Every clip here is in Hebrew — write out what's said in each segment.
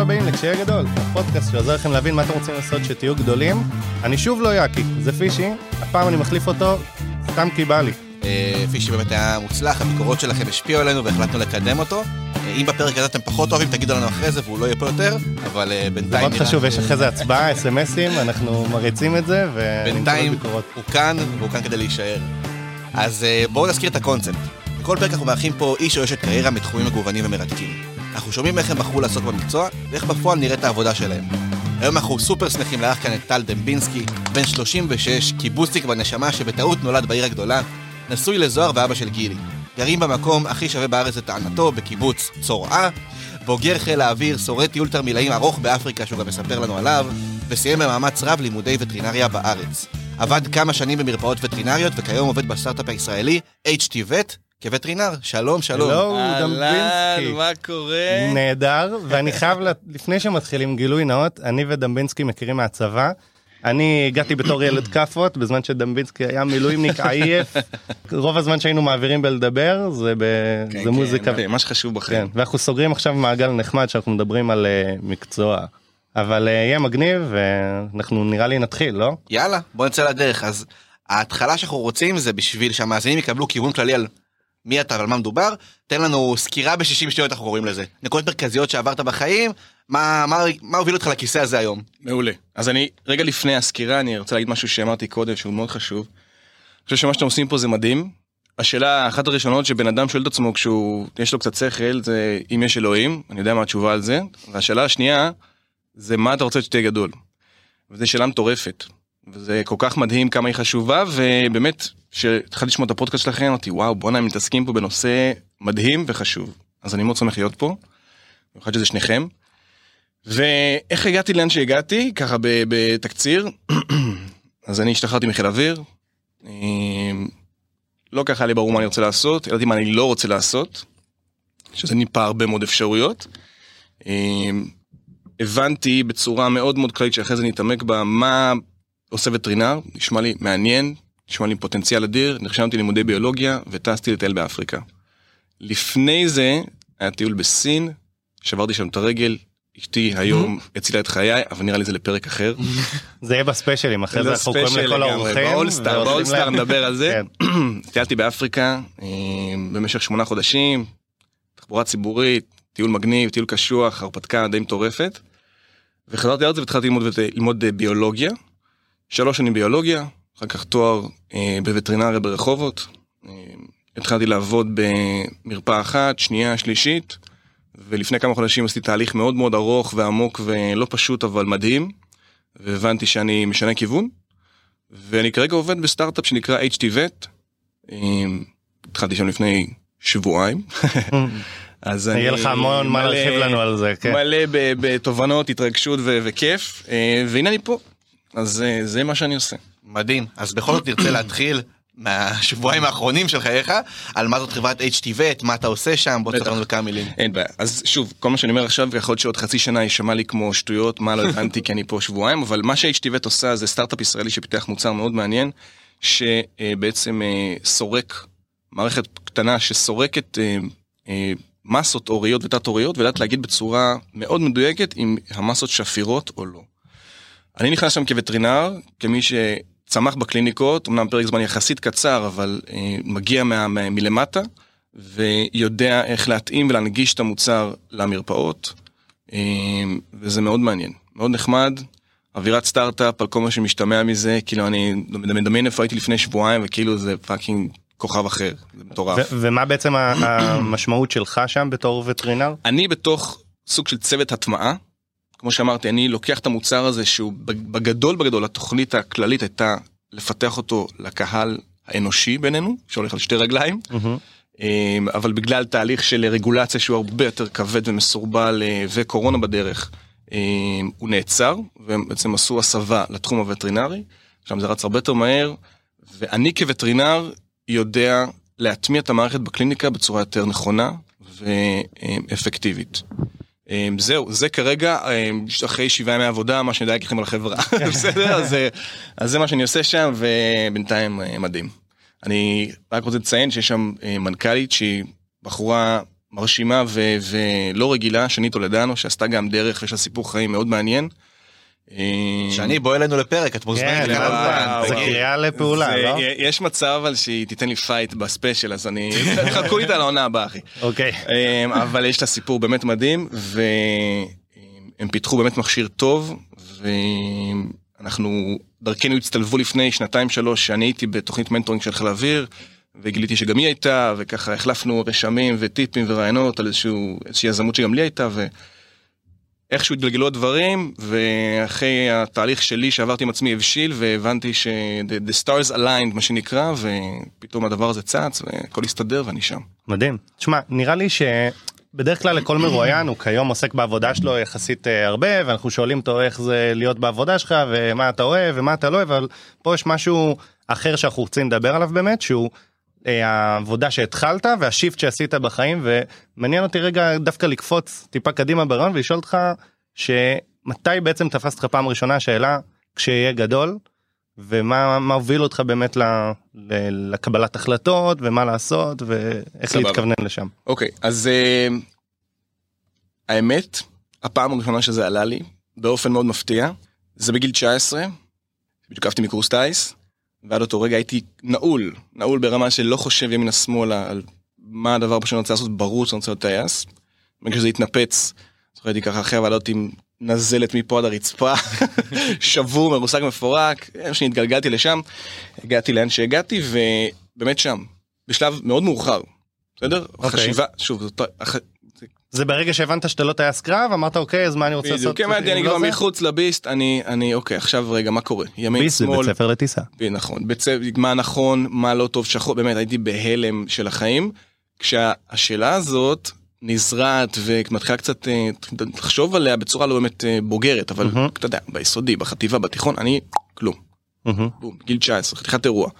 הבאים לקשיי גדול, הפודקאסט שעוזר לכם להבין מה אתם רוצים לעשות שתהיו גדולים. אני שוב לא יאקי, זה פישי, הפעם אני מחליף אותו, סתם כי בא לי. אה, פישי באמת היה מוצלח, הביקורות שלכם השפיעו עלינו והחלטנו לקדם אותו. אה, אם בפרק הזה אתם פחות אוהבים, תגידו לנו אחרי זה והוא לא יהיה פה יותר, אבל אה, זה בינתיים... מאוד נראה חשוב, יש אחרי זה הצבעה, אסמסים, אנחנו מריצים את זה, בינתיים ביקורות. הוא כאן, והוא כאן כדי להישאר. אז בואו נזכיר את הקונספט. בכל פרק אנחנו מארחים פה איש או אשת קריירה מתחומים מגוונים ומרתקים. אנחנו שומעים איך הם בחרו לעסוק במקצוע, ואיך בפועל נראית העבודה שלהם. היום אנחנו סופר שמחים לארח כאן את טל דמבינסקי, בן 36, קיבוצניק בנשמה שבטעות נולד בעיר הגדולה, נשוי לזוהר ואבא של גילי. גרים במקום הכי שווה בארץ לטענתו, בקיבוץ צורעה, בוגר חיל האוויר, שורד טיול תרמילאים ארוך באפריקה שהוא גם מספר לנו עליו, וסיים במאמץ רב לימודי וטרינריה בארץ. עבד כמה שנים במרפאות וטרינריות, וכיום עובד בסטארט-אפ הישראלי HT-vet כווטרינר. שלום, שלום. הלו, אהלן, דמבינסקי. מה קורה? נהדר, ואני חייב, לפני שמתחילים גילוי נאות, אני ודמבינסקי מכירים מהצבא. אני הגעתי בתור ילד כאפות, בזמן שדמבינסקי היה מילואימניק עייף. רוב הזמן שהיינו מעבירים בלדבר, זה, ב... כן, זה מוזיקה. כן, מה שחשוב כן, בחיים. ואנחנו סוגרים עכשיו מעגל נחמד שאנחנו מדברים על uh, מקצוע. אבל uh, יהיה מגניב, ואנחנו נראה לי נתחיל, לא? יאללה, בוא נצא לדרך. אז ההתחלה שאנחנו רוצים זה בשביל שהמאזינים יקבלו כיוון כללי על מי אתה ועל מה מדובר. תן לנו סקירה ב-60 שניות אנחנו קוראים לזה. נקודות מרכזיות שעברת בחיים, מה, מה, מה הוביל אותך לכיסא הזה היום? מעולה. אז אני, רגע לפני הסקירה, אני רוצה להגיד משהו שאמרתי קודם, שהוא מאוד חשוב. אני חושב שמה שאתם עושים פה זה מדהים. השאלה, אחת הראשונות שבן אדם שואל את עצמו כשהוא, יש לו קצת שכל, זה אם יש אלוהים, אני יודע מה התשובה על זה. והשאלה השנייה, זה מה אתה רוצה שתהיה גדול. וזו שאלה מטורפת. וזה כל כך מדהים כמה היא חשובה, ובאמת, כשהתחלתי לשמוע את הפודקאסט שלכם, אמרתי, וואו, בואנה, הם מתעסקים פה בנושא מדהים וחשוב. אז אני מאוד שמח להיות פה, במיוחד שזה שניכם. ואיך הגעתי לאן שהגעתי, ככה בתקציר, אז אני השתחררתי מחיל אוויר, אמ, לא ככה היה לי ברור מה אני רוצה לעשות, ידעתי מה אני לא רוצה לעשות, שזה ניפה הרבה מאוד אפשרויות. אמ, הבנתי בצורה מאוד מאוד כללית שאחרי זה נתעמק בה מה עושה וטרינר, נשמע לי מעניין, נשמע לי פוטנציאל אדיר, נרשמתי ללימודי ביולוגיה וטסתי לטייל באפריקה. לפני זה היה טיול בסין, שברתי שם את הרגל, אשתי היום הצילה את חיי, אבל נראה לי זה לפרק אחר. זה יהיה בספיישלים, אחרי זה אנחנו קוראים לכל האורחים. באולסטאר, באולסטאר נדבר על זה. כן. טיילתי באפריקה אה, במשך שמונה חודשים, תחבורה ציבורית, טיול מגניב, טיול קשוח, הרפתקה די מטורפת. וחזרתי ארצה והתחלתי ללמוד, ללמוד אה, ביולוגיה. שלוש שנים ביולוגיה, אחר כך תואר אה, בווטרינריה ברחובות. אה, התחלתי לעבוד במרפאה אחת, שנייה, שלישית, ולפני כמה חודשים עשיתי תהליך מאוד מאוד ארוך ועמוק ולא פשוט אבל מדהים, והבנתי שאני משנה כיוון, ואני כרגע עובד בסטארט-אפ שנקרא HT-vet, אה, התחלתי שם לפני שבועיים. אז אני יהיה לך המון מה להרחיב לנו על זה, כן. מלא בתובנות, התרגשות וכיף, אה, והנה אני פה. אז אה, זה מה שאני עושה. מדהים. אז בכל זאת נרצה להתחיל מהשבועיים האחרונים של חייך, על מה זאת חברת HT-vet, מה אתה עושה שם, בוא. תספר לנו בכמה מילים. אין בעיה. אז שוב, כל מה שאני אומר עכשיו, יכול להיות שעוד חצי שנה יישמע לי כמו שטויות, מה לא הבנתי כי אני פה שבועיים, אבל מה ש-HTVet עושה זה סטארט-אפ ישראלי שפיתח מוצר מאוד מעניין, שבעצם אה, סורק, מערכת קטנה שסורקת אה, אה, מסות אוריות ותת-אוריות, ויודעת להגיד בצורה מאוד מדויקת אם המסות שפירות או לא. אני נכנס שם כווטרינר, כמי שצמח בקליניקות, אמנם פרק זמן יחסית קצר, אבל אה, מגיע מה, מה, מלמטה, ויודע איך להתאים ולהנגיש את המוצר למרפאות, אה, וזה מאוד מעניין, מאוד נחמד. אווירת סטארט-אפ על כל מה שמשתמע מזה, כאילו אני מדמיין איפה הייתי לפני שבועיים וכאילו זה fucking כוכב אחר, זה מטורף. ומה בעצם המשמעות שלך שם בתור וטרינר? אני בתוך סוג של צוות הטמעה, כמו שאמרתי, אני לוקח את המוצר הזה שהוא בגדול בגדול, התוכנית הכללית הייתה לפתח אותו לקהל האנושי בינינו, שהולך על שתי רגליים, מהמם. אמ, אבל בגלל תהליך של רגולציה שהוא הרבה יותר כבד ומסורבל אה, וקורונה בדרך, אמ, הוא נעצר, והם בעצם עשו הסבה לתחום הווטרינרי, שם זה רץ הרבה יותר מהר, ואני כווטרינר יודע להטמיע את המערכת בקליניקה בצורה יותר נכונה ואפקטיבית. אמ, זהו, זה כרגע, אמ, אחרי שבעה ימי עבודה, מה שאני יודע לכם על החברה, בסדר? אז, אה, אז זה מה שאני עושה שם, ובינתיים אה, מדהים. אני רק רוצה לציין שיש שם אה, מנכ"לית שהיא בחורה מרשימה ו- ולא רגילה, שני טולדנו, שעשתה גם דרך ויש לה סיפור חיים מאוד מעניין. אה, שני, בוא אלינו לפרק, את מוזמנת. כן. וואו, זה. קריאה לפעולה, זה- לא? יש מצב אבל שהיא תיתן לי fight בספיישל, אז אני... חכו איתה לעונה הבאה, אחי. אוקיי. אמ, אבל יש לה סיפור באמת מדהים והם פיתחו באמת מכשיר טוב ואנחנו דרכנו הצטלבו לפני שנתיים שלוש שאני הייתי בתוכנית mentoring של חיל האוויר וגיליתי שגם היא הייתה וככה החלפנו רשמים וטיפים ורעיונות על איזשהו איזושהי יזמות שגם לי הייתה ואיכשהו התגלגלו הדברים ואחרי התהליך שלי שעברתי עם עצמי הבשיל והבנתי ש- the, stars aligned מה שנקרא ופתאום הדבר הזה צץ והכל הסתדר ואני שם. מדהים. תשמע, נראה לי שבדרך כלל לכל מרואיין הוא כיום עוסק בעבודה שלו יחסית אה, הרבה ואנחנו שואלים אותו איך זה להיות בעבודה שלך ומה אתה אוהב ומה אתה לא אוהב אבל פה יש משהו אחר שאנחנו רוצים לדבר עליו באמת שהוא העבודה שהתחלת והשיפט שעשית בחיים ומעניין אותי רגע דווקא לקפוץ טיפה קדימה ברעיון ולשאול אותך שמתי בעצם תפסת לך פעם ראשונה השאלה כשיהיה גדול ומה מה הוביל אותך באמת ל, ל, לקבלת החלטות ומה לעשות ואיך סבבה. להתכוונן לשם. אוקיי, אז אה, האמת, הפעם הראשונה שזה עלה לי, באופן מאוד מפתיע, זה בגיל 19, בדיוק מקורס טיס, ועד אותו רגע הייתי נעול, נעול ברמה של לא חושב ימינה שמאלה על מה הדבר שאני רוצה לעשות, ברור שאני רוצה להיות טייס. ברגע שזה התנפץ, זוכר הייתי ככה אחרי הוועדות עם נזלת מפה עד הרצפה, שבור, מרוסק מפורק, איך שהתגלגלתי לשם, הגעתי לאן שהגעתי, ובאמת שם, בשלב מאוד מאוחר, בסדר? אוקיי. חשיבה, שוב, זאת זה ברגע שהבנת שאתה לא טייס קרב אמרת אוקיי אז מה אני רוצה לעשות. בדיוק, כן, אני לא כבר זה? מחוץ לביסט, אני, אני, אוקיי, עכשיו רגע, מה קורה? ימין, ביס זה שמאל, בית ספר לטיסה. נכון, בית ספר, מה נכון, מה לא טוב, שחור, באמת הייתי בהלם של החיים, כשהשאלה הזאת נזרעת ומתחילה קצת אה, לחשוב עליה בצורה לא באמת אה, בוגרת, אבל. אתה יודע, ביסודי, בחטיבה, בתיכון, אני כלום, גיל 19, חתיכת אירוע.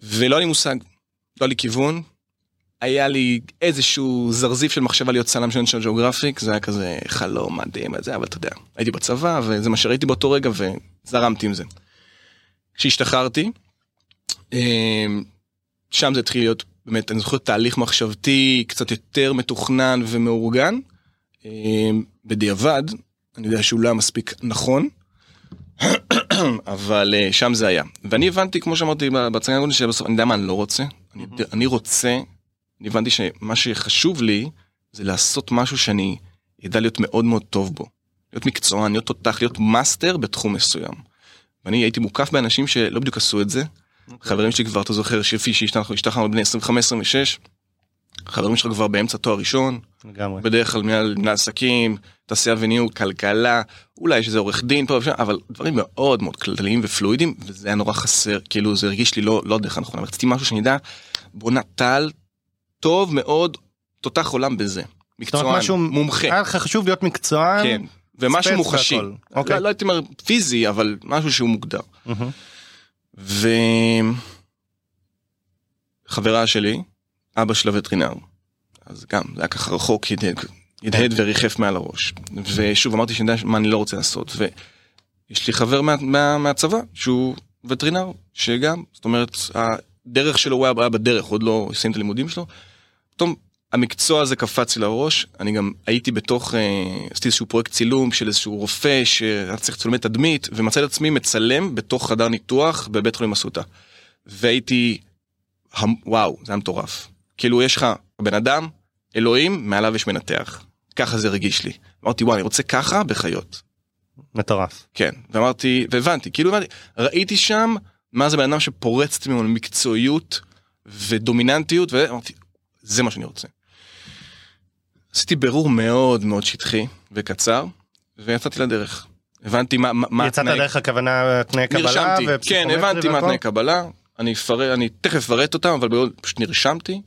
ולא היה לי מושג, לא היה לי כיוון, היה לי איזשהו זרזיף של מחשבה להיות צלם של נשיונל ג'אוגרפיק, זה היה כזה חלום מדהים וזה, אבל אתה יודע, הייתי בצבא וזה מה שראיתי באותו רגע וזרמתי עם זה. כשהשתחררתי, אמ, שם זה התחיל להיות באמת, אני זוכר תהליך מחשבתי קצת יותר מתוכנן ומאורגן. אמ, בדיעבד, אני יודע שהוא לא היה מספיק נכון, אבל אה, שם זה היה. ואני הבנתי, כמו שאמרתי הקודמת, שבסוף אני יודע מה אני לא רוצה. אני רוצה, אני הבנתי שמה שחשוב לי זה לעשות משהו שאני אדע להיות מאוד מאוד טוב בו. להיות מקצוען, להיות תותח, להיות מאסטר בתחום מסוים. ואני הייתי מוקף באנשים שלא בדיוק עשו את זה. חברים שלי כבר, אתה זוכר, שכשהשתחררנו השתחררנו בני 25-26, חברים שלך כבר באמצע תואר ראשון, לגמרי. בדרך כלל מנהל עסקים, תעשייה וניהול, כלכלה, אולי יש איזה עורך דין פה ושם, אבל דברים מאוד מאוד כלליים ופלואידיים, וזה היה נורא חסר, כאילו זה הרגיש לי לא, לא הדרך הנכונה, רציתי משהו שאני אדע, בואנה טל, טוב מאוד, תותח עולם בזה, מקצוען, משהו- מומחה, היה לך חשוב להיות מקצוען. כן, ומשהו מוחשי. אוקיי. לא, לא הייתי אומר פיזי, אבל משהו שהוא מוגדר. מהמם. וחברה שלי, אבא שלה וטרינר. אז גם, זה היה ככה רחוק, הדהד, וריחף מעל הראש. ושוב, אמרתי שאני יודע מה אני לא רוצה לעשות. ויש לי חבר מה, מה, מהצבא, שהוא וטרינר, שגם, זאת אומרת, הדרך שלו, הוא היה בדרך, עוד לא סיים את הלימודים שלו. פתאום המקצוע הזה קפץ לי לראש, אני גם הייתי בתוך, אה, עשיתי איזשהו פרויקט צילום של איזשהו רופא שהיה צריך צילומי תדמית, ומצא את עצמי מצלם בתוך חדר ניתוח בבית חולים אסותא. והייתי, וואו, זה היה מטורף. כאילו יש לך בן אדם, אלוהים, מעליו יש מנתח. ככה זה הרגיש לי. אמרתי, וואי, אני רוצה ככה בחיות. מטורף. כן, ואמרתי, והבנתי, כאילו הבנתי, ראיתי שם מה זה בן אדם שפורץ ממנו מקצועיות ודומיננטיות, ואמרתי, זה מה שאני רוצה. עשיתי בירור מאוד מאוד שטחי וקצר, ויצאתי לדרך. הבנתי מה, מה, יצאת דרך הכוונה תנאי קבלה נרשמתי, כן, הבנתי מה? תנאי קבלה, אני אפרט, אני תכף אפרט אותם, אבל פשוט נרשמתי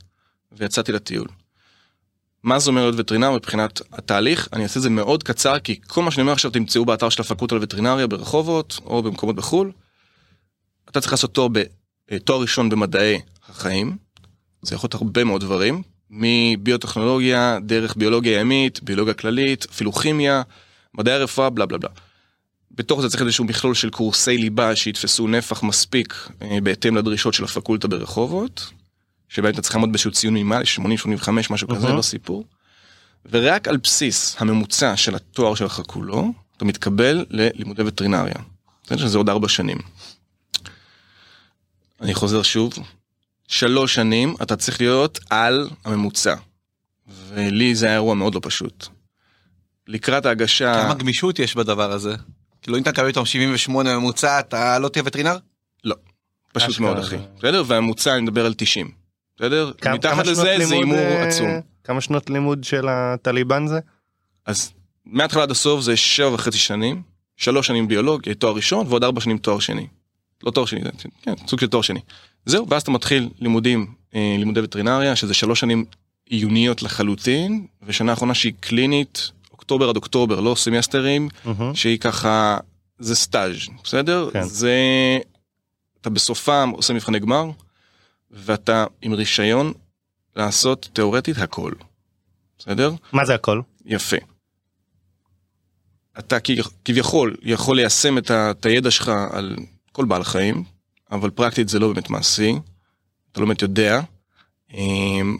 ויצאתי לטיול. מה זה אומר להיות וטרינר מבחינת התהליך? אני אעשה את זה מאוד קצר, כי כל מה שאני אומר עכשיו תמצאו באתר של הפקולטה לווטרינריה ברחובות, או במקומות בחו"ל. אתה צריך לעשות תואר, ב, אה, תואר ראשון במדעי החיים, זה יכול להיות הרבה מאוד דברים, מביוטכנולוגיה, דרך ביולוגיה ימית, ביולוגיה כללית, אפילו כימיה, מדעי הרפואה, בלה בלה בלה. בתוך זה צריך איזשהו מכלול של קורסי ליבה שיתפסו נפח מספיק אה, בהתאם לדרישות של הפקולטה ברחובות, שבהם אתה צריך לעמוד באיזשהו ציון מינימלי 80-85 משהו כזה אהה. בסיפור. ורק על בסיס הממוצע של התואר שלך כולו אתה מתקבל ללימודי וטרינריה. שזה עוד ארבע שנים. אני חוזר שוב, שלוש שנים אתה צריך להיות על הממוצע. ולי זה היה אירוע מאוד לא פשוט. לקראת ההגשה... כמה גמישות יש בדבר הזה? כאילו אם אתה מקבל איתם 78 ממוצע אתה לא תהיה וטרינר? לא. פשוט מאוד אחי. בסדר? והממוצע אני מדבר על 90. בסדר? מתחת לזה זה הימור אה, עצום. כמה שנות לימוד של הטליבן זה? אז מההתחלה עד הסוף זה שבע וחצי שנים, שלוש שנים ביולוגיה, תואר ראשון, ועוד ארבע שנים תואר שני. לא תואר שני, כן, סוג של תואר שני. זהו, ואז אתה מתחיל לימודים, אה, לימודי וטרינריה, שזה שלוש שנים עיוניות לחלוטין, ושנה אחרונה שהיא קלינית, אוקטובר עד אוקטובר, לא סמסטרים, מהמם. שהיא ככה, זה סטאז', בסדר? כן. זה, אתה בסופם עושה מבחני גמר, ואתה עם רישיון לעשות תאורטית הכל. בסדר? מה זה הכל? יפה. אתה כביכול יכול ליישם את הידע שלך על כל בעל חיים, אבל פרקטית זה לא באמת מעשי, אתה לא באמת יודע. אמ,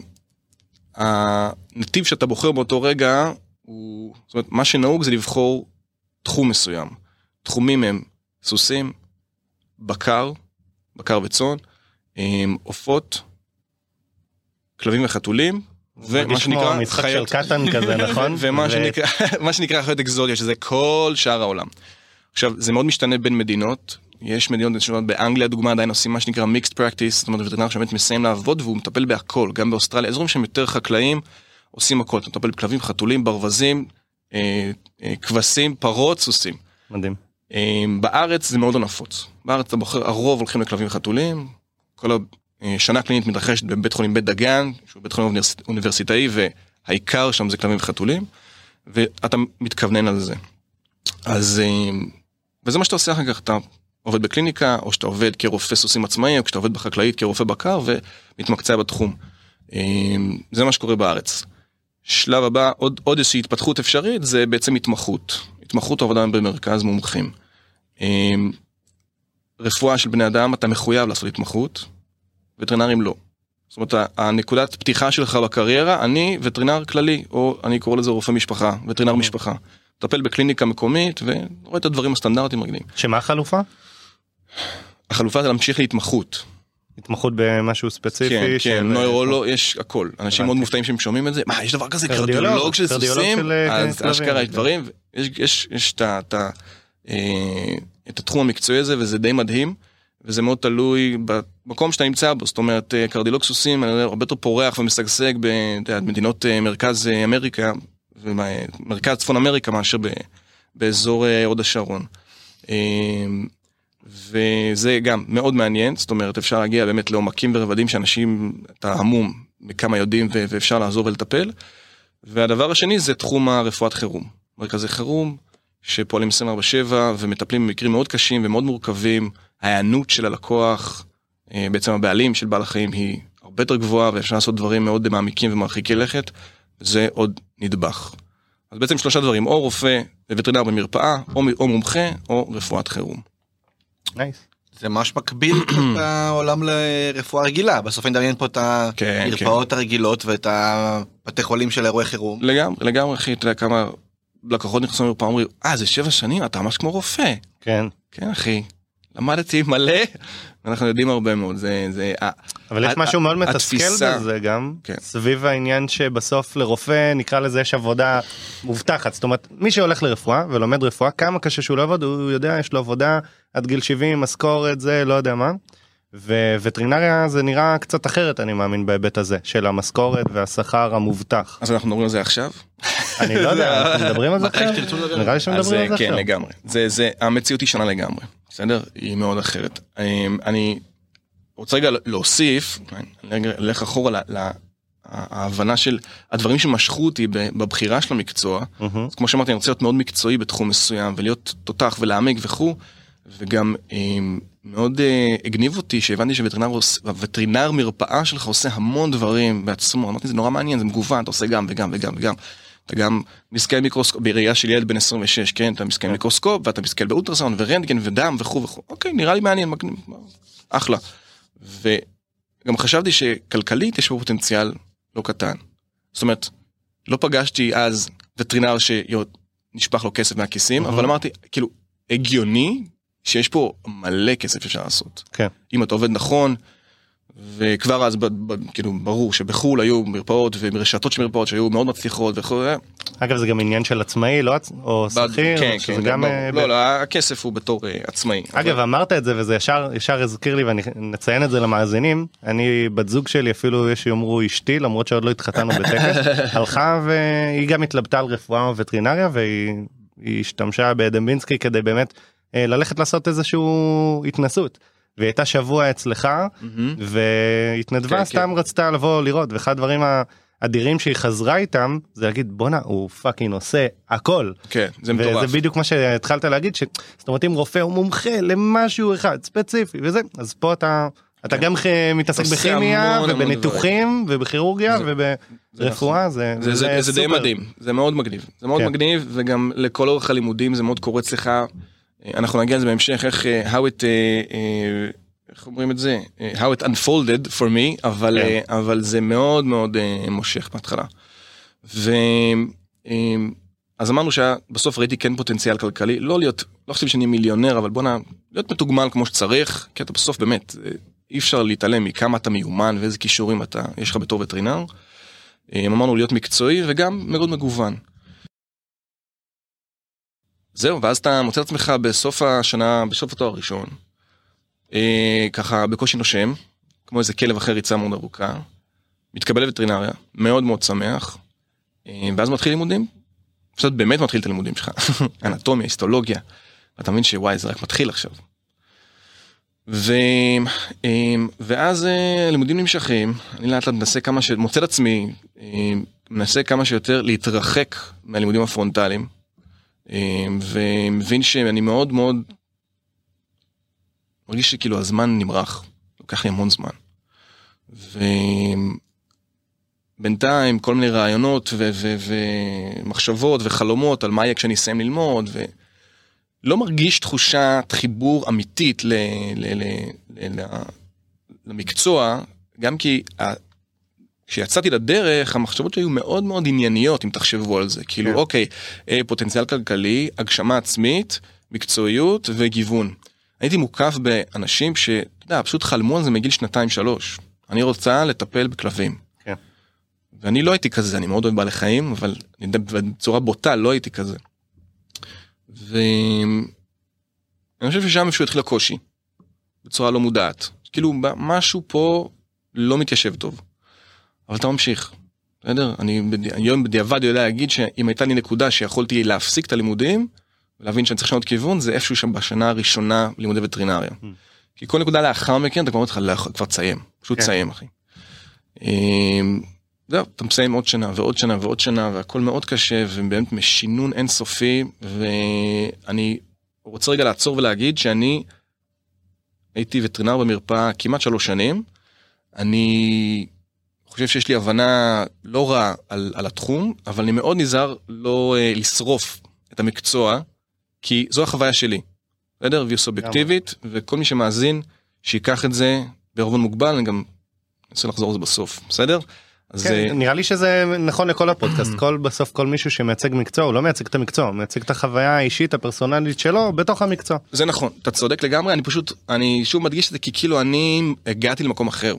הנתיב שאתה בוחר באותו רגע, הוא, זאת אומרת, מה שנהוג זה לבחור תחום מסוים. תחומים הם סוסים, בקר, בקר וצאן, אמ, עופות, כלבים וחתולים, ומה שנקרא משחק של חיות קטן כזה נכון? ומה שנקרא, שנקרא חיות אקזוטיות, שזה כל שאר העולם. עכשיו, זה מאוד משתנה בין מדינות. יש מדינות שונות, באנגליה דוגמה עדיין עושים מה שנקרא mixed practice, זאת אומרת וטרינר שבאמת מסיים לעבוד והוא מטפל בהכל, גם באוסטרליה, אזורים שהם יותר חקלאים, עושים הכל, אתה מטפל בכלבים, חתולים, ברווזים, אה, אה, כבשים, פרות, סוסים. מדהים. אה, בארץ זה מאוד לא נפוץ. בארץ אתה בוחר, הרוב הולכים לכלבים וחתולים. כל השנה הקלינית מתרחשת בבית חולים בית דגן, שהוא בית חולים אוניברס- אוניברסיטאי, והעיקר שם זה כלבים וחתולים, ואתה מתכוונן על זה. אז, אה, וזה מה שאתה עושה אחר כך, אתה עובד בקליניקה, או שאתה עובד כרופא סוסים עצמאי, או כשאתה עובד בחקלאית כרופא בקר, ומתמקצע בתחום. אה, זה מה שקורה בארץ. שלב הבא, עוד, עוד איזושהי התפתחות אפשרית, זה בעצם התמחות. התמחות עבודה במרכז מומחים. אמ, רפואה של בני אדם, אתה מחויב לעשות התמחות, וטרינרים לא. זאת אומרת, הנקודת פתיחה שלך בקריירה, אני וטרינר כללי, או אני קורא לזה רופא משפחה, וטרינר משפחה. מטפל בקליניקה מקומית, ורואה את הדברים הסטנדרטיים הרגילים. שמה החלופה? החלופה זה להמשיך להתמחות. התמחות במשהו ספציפי? כן, כן, נוירולוג, יש הכל. אנשים. מאוד מופתעים שהם שומעים את זה, מה, יש דבר כזה קרדיולוג, של סוסים? אה, אז אשכרה יש. דברים, יש- את אה, את התחום המקצועי הזה, וזה די מדהים, וזה מאוד תלוי במקום שאתה נמצא בו, זאת אומרת, אה, קרדיולוג סוסים הרבה יותר פורח ומשגשג במדינות מרכז אמריקה, ומרכז צפון אמריקה מאשר באזור הוד השרון. וזה גם מאוד מעניין, זאת אומרת אפשר להגיע באמת לעומקים ורבדים שאנשים, אתה המום בכמה יודעים ואפשר לעזור ולטפל. והדבר השני זה תחום הרפואת חירום. מרכזי חירום שפועלים 24/7 ומטפלים במקרים מאוד קשים ומאוד מורכבים. ההיענות של הלקוח, אה, בעצם הבעלים של בעל החיים היא הרבה יותר גבוהה ואפשר לעשות דברים מאוד מעמיקים ומרחיקי לכת. זה עוד נדבך. אז בעצם שלושה דברים, או רופא וטרינר במרפאה, או מומחה, או רפואת חירום. nice. זה ממש מקביל את העולם לרפואה רגילה בסוף אני מדמיין פה את כן, המרפאות הרגילות ואת הבתי חולים של אירועי חירום. לגמרי, לגמרי אחי, אתה יודע כמה לקוחות נכנסו למרפאה אומרים, אה זה שבע שנים אתה ממש כמו רופא. כן. כן אחי, למדתי מלא, ואנחנו יודעים הרבה מאוד, זה, זה, אבל יש משהו מאוד מתסכל בזה גם, כן. סביב העניין שבסוף לרופא נקרא לזה יש עבודה מובטחת, זאת אומרת מי שהולך לרפואה ולומד רפואה כמה קשה שהוא לא יעבוד הוא יודע יש לו עבודה עד גיל 70 משכורת זה לא יודע מה. ווטרינריה זה נראה קצת אחרת אני מאמין בהיבט הזה של המשכורת והשכר המובטח. אז אנחנו מדברים על זה עכשיו. אני לא יודע אנחנו מדברים על זה עכשיו? נראה לי שמדברים על זה אה, כן עכשיו. לגמרי, זה, זה, המציאות היא שונה לגמרי, בסדר? היא מאוד אחרת. אה, אני רוצה רגע להוסיף, רגע אלך אחורה ההבנה של הדברים שמשכו אותי בבחירה של המקצוע. מהמם. אז כמו שאמרתי, אני רוצה להיות מאוד מקצועי בתחום מסוים ולהיות תותח ולהעמיק וכו', וגם אה, מאוד אה, הגניב אותי שהבנתי שווטרינר מרפאה שלך עושה המון דברים בעצמו, אמרתי זה נורא מעניין, זה מגוון, אתה עושה גם וגם וגם וגם. אתה גם מסתכל מיקרוסקופ, בראייה של ילד בן 26, כן, אתה מסתכל מיקרוסקופ ואתה מסתכל באולטרסאונד ורנטגן ודם וכו' וכו', אוקיי, נראה לי מעניין, מגניב, אחלה. גם חשבתי שכלכלית יש פה פוטנציאל לא קטן. זאת אומרת, לא פגשתי אז וטרינר שנשפך לו כסף מהכיסים. אבל אמרתי, כאילו, הגיוני שיש פה מלא כסף שאפשר לעשות. כן. אם אתה עובד נכון, וכבר אז ב, ב, כאילו ברור שבחו"ל היו מרפאות ורשתות של מרפאות שהיו מאוד מצליחות וכו'. אגב זה גם עניין של עצמאי לא עצ- או שכיר כן, שזה כן, גם ברור. אה, לא, ב- לא, הכסף הוא בתור אה, עצמאי. אגב אבל- אמרת את זה וזה ישר ישר הזכיר לי ואני נציין את זה למאזינים אני בת זוג שלי אפילו יש שיאמרו אשתי למרות שעוד לא התחתנו בטקס הלכה והיא גם התלבטה על רפואה וטרינריה והיא היא השתמשה בדמבינסקי כדי באמת ללכת לעשות איזשהו התנסות. והיא הייתה שבוע אצלך מהמם. והתנדבה כן, סתם רצתה לבוא לראות ואחד הדברים האדירים שהיא חזרה איתם זה להגיד בואנה הוא fucking עושה הכל. כן, זה מטורף. וזה בדיוק מה שהתחלת להגיד ש... זאת אומרת אם רופא הוא מומחה למשהו אחד ספציפי וזה אז פה אתה אתה כן. גם מתעסק בכימיה ובניתוחים ובכירורגיה זה- וברפואה זה זה, זה, זה די סופר. מדהים, זה מאוד מגניב, זה מאוד כן. מגניב וגם לכל אורך הלימודים זה מאוד קורץ לך, אה, אנחנו נגיע לזה בהמשך, איך אה, how it, אה, אה, איך אומרים את זה, how it unfolded for me, אבל, כן. אה, אבל זה מאוד מאוד מושך בהתחלה. ו... אז אמרנו שבסוף ראיתי כן פוטנציאל כלכלי, לא להיות, לא חושב שאני מיליונר, אבל בואנה, להיות מתוגמל כמו שצריך, כי אתה בסוף באמת, אי אפשר להתעלם מכמה אתה מיומן ואיזה כישורים אתה, יש לך בתור וטרינר. אמרנו להיות מקצועי וגם מאוד מגוון. זהו, ואז אתה מוצא את עצמך בסוף השנה, בסוף התואר הראשון, אה, ככה בקושי נושם, כמו איזה כלב אחרי ריצה מאוד ארוכה, מתקבל לווטרינריה, מאוד מאוד שמח, אה, ואז מתחיל לימודים, פשוט באמת מתחיל את הלימודים שלך, אנטומיה, היסטולוגיה, ואתה מבין שוואי זה רק מתחיל עכשיו. ו... אה, ואז אה, הלימודים נמשכים, אני לאט לאט מנסה כמה ש... מוצא את עצמי, אה, מנסה כמה שיותר להתרחק מהלימודים הפרונטליים, ומבין שאני מאוד מאוד מרגיש שכאילו הזמן נמרח, לוקח לי המון זמן. ובינתיים כל מיני רעיונות ו- ו- ומחשבות וחלומות על מה יהיה כשאני אסיים ללמוד, ולא מרגיש תחושת חיבור אמיתית ל- ל- ל- למקצוע, גם כי כשיצאתי לדרך המחשבות היו מאוד מאוד ענייניות אם תחשבו על זה כאילו כן. אוקיי אה, פוטנציאל כלכלי הגשמה עצמית מקצועיות וגיוון. הייתי מוקף באנשים שאתה יודע, פשוט חלמו על זה מגיל שנתיים שלוש. אני רוצה לטפל בכלבים. כן. ואני לא הייתי כזה אני מאוד אוהב בעלי חיים אבל בצורה בוטה לא הייתי כזה. ואני חושב ששם איפשהו התחיל הקושי. בצורה לא מודעת כאילו משהו פה לא מתיישב טוב. אבל אתה ממשיך. בסדר? אני היום בדיעבד יודע להגיד שאם הייתה לי נקודה שיכולתי להפסיק את הלימודים ולהבין שאני צריך לשנות כיוון זה איפשהו שם בשנה הראשונה לימודי וטרינריה. Mm. כי כל נקודה לאחר מכן אתה כבר אומר לך "לא כבר תסיים פשוט כן. תסיים אחי. אמ, זהו אתה מסיים עוד שנה ועוד שנה ועוד שנה והכל מאוד קשה ובאמת משינון אינסופי ואני רוצה רגע לעצור ולהגיד שאני הייתי וטרינר במרפאה כמעט שלוש שנים. אני חושב שיש לי הבנה לא רעה על, על התחום, אבל אני מאוד נזהר לא אה, לשרוף את המקצוע, כי זו החוויה שלי. בסדר? והיא סובייקטיבית, וכל מי שמאזין, שייקח את זה בערבון מוגבל, אני גם אנסה לחזור לזה בסוף, בסדר? אז כן, אה, נראה לי שזה נכון לכל הפודקאסט כל בסוף כל מישהו שמייצג מקצוע הוא לא מייצג את המקצוע הוא מייצג את החוויה האישית הפרסונלית שלו בתוך המקצוע. זה נכון, אתה צודק לגמרי, אני פשוט, אני שוב מדגיש את זה כי כאילו אני הגעתי למקום אחר.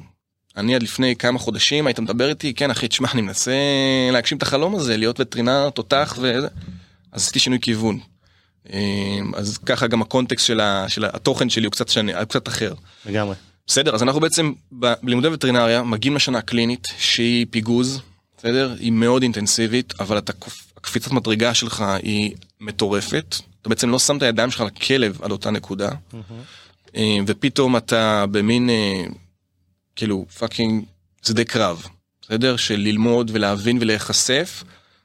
אני עד לפני כמה חודשים היית מדבר איתי, כן אחי, תשמע, אני מנסה להגשים את החלום הזה, להיות וטרינר תותח וזה, אז עשיתי שינוי כיוון. אמ, אז ככה גם הקונטקסט של, ה, של התוכן שלי הוא קצת, שני, הוא קצת אחר. לגמרי. בסדר, אז אנחנו בעצם ב- בלימודי וטרינריה מגיעים לשנה הקלינית שהיא פיגוז, בסדר? היא מאוד אינטנסיבית, אבל אתה, הקפיצת מדרגה שלך היא מטורפת. אתה בעצם לא שם את הידיים שלך על הכלב עד אותה נקודה, אה, ופתאום אתה במין, אה, כאילו, fucking שדה קרב, בסדר? של ללמוד ולהבין ולהיחשף,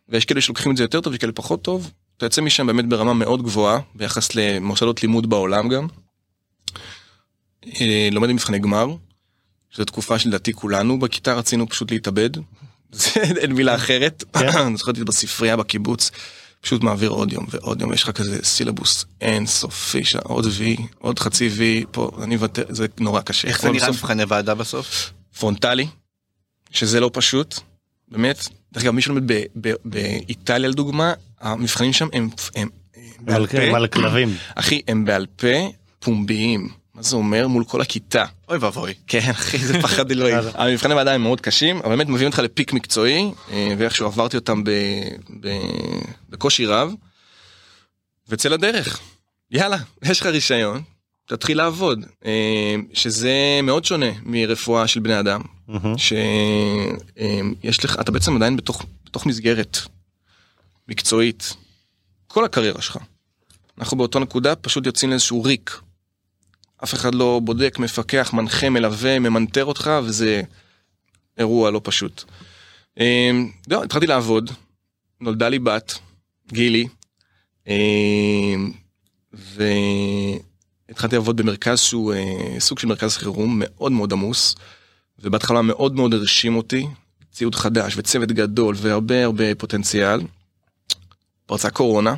ויש כאלה שלוקחים את זה יותר טוב, יש כאלה פחות טוב. אתה יוצא משם באמת ברמה מאוד גבוהה, ביחס למוסדות לימוד בעולם גם. אה, לומד במבחני גמר, שזו תקופה שלדעתי כולנו בכיתה רצינו פשוט להתאבד. זה אין מילה אחרת. כן. אני זוכר אותי בספרייה בקיבוץ, פשוט מעביר עוד יום ועוד יום, יש לך כזה סילבוס אין סופי, עוד וי, עוד חצי וי, פה, אני מוותר, זה נורא קשה. איך זה נראה מבחני ועדה בסוף? פרונטלי, שזה לא פשוט, באמת. דרך אגב, מי שלומד ב- ב- באיטליה לדוגמה, המבחנים שם הם, הם, הם בעל פה, על כלבים. אחי, הם בעל פה פומביים. מה זה אומר? מול כל הכיתה. אוי ואבוי. כן אחי זה פחד אלוהים. המבחני ועדה הם מאוד קשים אבל באמת מביאים אותך לפיק מקצועי אה, ואיכשהו עברתי אותם ב, ב, בקושי רב. וצא לדרך. יאללה יש לך רישיון תתחיל לעבוד אה, שזה מאוד שונה מרפואה של בני אדם. שיש לך אתה בעצם עדיין בתוך בתוך מסגרת מקצועית כל הקריירה שלך. אנחנו באותו נקודה פשוט יוצאים לאיזשהו ריק. אף אחד לא בודק, מפקח, מנחה, מלווה, ממנטר אותך, וזה אירוע לא פשוט. אמ, זהו, התחלתי לעבוד, נולדה לי בת, גילי, אמ, והתחלתי לעבוד במרכז שהוא אה, סוג של מרכז חירום מאוד מאוד עמוס, ובהתחלה מאוד מאוד הרשים אותי, ציוד חדש וצוות גדול והרבה הרבה פוטנציאל. פרצה קורונה,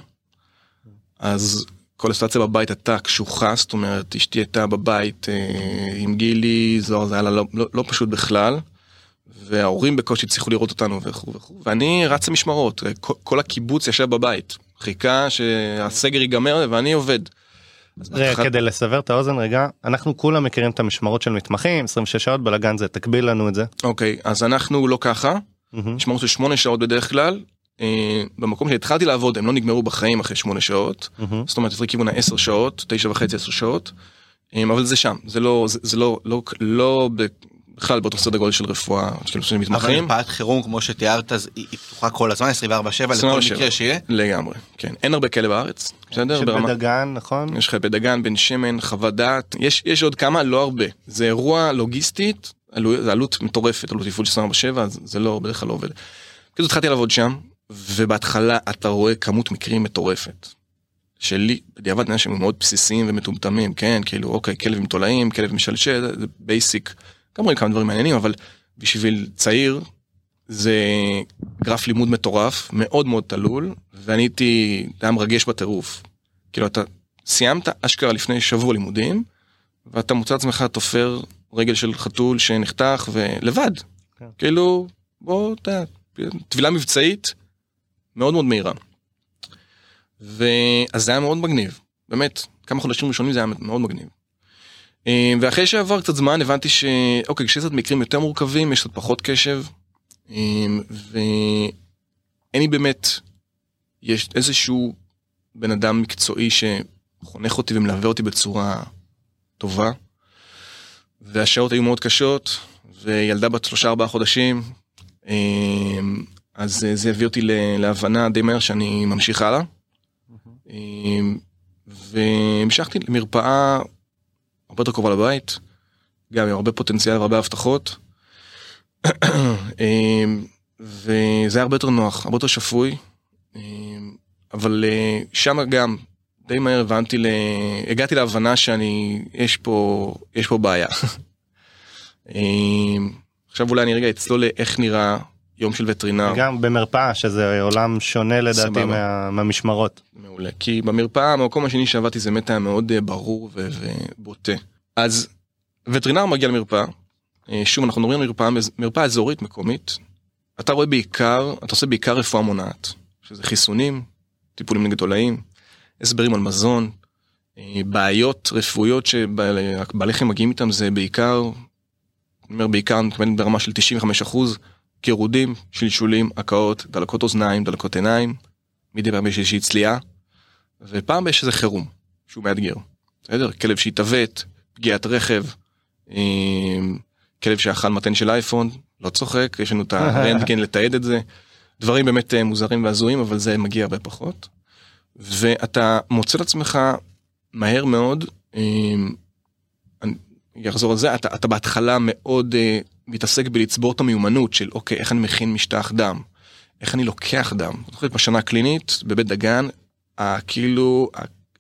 אז כל הסיטואציה בבית הייתה קשוחה, זאת אומרת, אשתי הייתה בבית אה, עם גילי, זוהר זה היה לה לא, לא, לא פשוט בכלל, וההורים בקושי הצליחו לראות אותנו וכו' וכו', ואני רץ למשמרות, אה, כל, כל הקיבוץ ישב בבית, חיכה שהסגר ייגמר ואני עובד. רגע, כדי לסבר את האוזן רגע, אנחנו כולם מכירים את המשמרות של מתמחים, 26 שעות בלאגן זה, תקביל לנו את זה. אוקיי, אז אנחנו לא ככה. משמרות של שמונה שעות בדרך כלל, במקום שהתחלתי לעבוד הם לא נגמרו בחיים אחרי שמונה שעות, מהמם. זאת אומרת יותר כיוון העשר שעות, תשע וחצי עשר שעות, אמ, אבל זה שם, זה לא, זה, זה לא, לא, לא בכלל באותו סדר גודל של רפואה, של של אבל מתמחים, מרפאת חירום כמו שתיארת היא פתוחה כל הזמן 24/7 לכל 24/7. מקרה שיהיה. לגמרי, כן, אין הרבה כאלה בארץ, בסדר? ברמה, שבדגן, נכון? יש לך בדגן, בן שמן, חוות דעת, יש, יש עוד כמה, לא הרבה, זה אירוע לוגיסטית, עלו, זה עלות מטורפת, עלות תפעול של 24/7, אז זה לא, בדרך כלל לא עובד. כאילו התחלתי לעבוד שם, ובהתחלה אתה רואה כמות מקרים מטורפת. שלי, בדיעבד אנשים מאוד בסיסיים ומטומטמים, כן, כאילו, אוקיי, כלב עם תולעים, כלב משלשל, זה basic, גם רואים כמה דברים מעניינים, אבל בשביל צעיר, זה גרף לימוד מטורף, מאוד מאוד תלול, ואני הייתי, זה היה מרגש בטירוף. כאילו, אתה סיימת אשכרה לפני שבוע לימודים, ואתה מוצא עצמך תופר רגל של חתול שנחתך ולבד. כן. כאילו, בוא, אתה יודע, טבילה מבצעית מאוד מאוד מהירה. ואז זה היה מאוד מגניב, באמת, כמה חודשים ראשונים זה היה מאוד מגניב. אה, ואחרי שעבר קצת זמן הבנתי שאוקיי, כשיש קצת מקרים יותר מורכבים יש קצת פחות קשב. אה, ואין לי באמת, יש איזשהו בן אדם מקצועי שחונך אותי ומלווה אותי בצורה טובה. והשעות היו מאוד קשות, וילדה בת שלושה ארבעה חודשים, אה, אז אה, זה הביא אותי להבנה די מהר שאני ממשיך הלאה. אה, והמשכתי למרפאה הרבה יותר קרובה לבית, גם עם הרבה פוטנציאל והרבה הבטחות. אה, וזה היה הרבה יותר נוח, הרבה יותר שפוי, אה, אבל אה, שם גם די מהר הבנתי, ל... הגעתי להבנה שאני, יש פה, יש פה בעיה. עכשיו אולי אני רגע אצלול לאיך נראה יום של וטרינר. גם במרפאה שזה עולם שונה לדעתי. מה- מהמשמרות. מעולה. כי במרפאה, המקום השני שעבדתי זה באמת היה מאוד אה, ברור ו- ובוטה. אז וטרינר מגיע למרפאה, אה, שוב אנחנו מדברים על מרפאה, מרפאה אזורית מקומית, אתה רואה בעיקר, אתה עושה בעיקר רפואה מונעת, שזה חיסונים, טיפולים נגד תולעים, הסברים על מזון, אה, בעיות רפואיות שבעלי חיים מגיעים איתם זה בעיקר, אני אומר בעיקר, אני מתכוון ברמה של 95% גירודים, שלשולים, הקאות, דלקות אוזניים, דלקות עיניים, מדי פעם יש איזושהי צליעה, ופעם יש איזה חירום שהוא מאתגר. בסדר? כלב שהתעוות, פגיעת רכב, אמ, כלב שאכל מתן של אייפון, לא צוחק, יש לנו את הרנטגן לתעד את זה. דברים באמת אה, מוזרים והזויים, אבל זה מגיע הרבה פחות. ואתה מוצא את עצמך מהר מאוד, אמ, אני אחזור על זה, אתה, אתה בהתחלה מאוד אה, מתעסק בלצבור את המיומנות של אוקיי, איך אני מכין משטח דם, איך אני לוקח דם. אני חושב בשנה הקלינית, בבית דגן, כאילו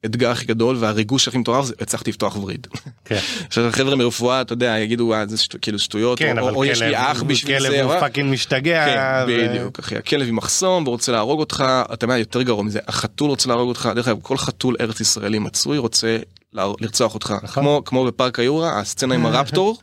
האתגר הכי גדול והריגוש הכי מטורף זה הצלחתי לפתוח וריד. כן. עכשיו חבר'ה מרפואה אתה יודע יגידו "אה, זה שטו- כאילו שטויות כן, או, או יש לי כלב- אח בשביל כלב זה. הוא או- fucking משתגע. כן, ו- בדיוק, אחי, הכלב עם מחסום ורוצה להרוג אותך, אתה יודע, יותר גרוע מזה, החתול רוצה להרוג אותך, דרך אגב, כל חתול ארץ ישראלי מצוי רוצה לרצוח אותך, נכון. כמו, כמו בפארק היורה, הסצנה עם הרפטור,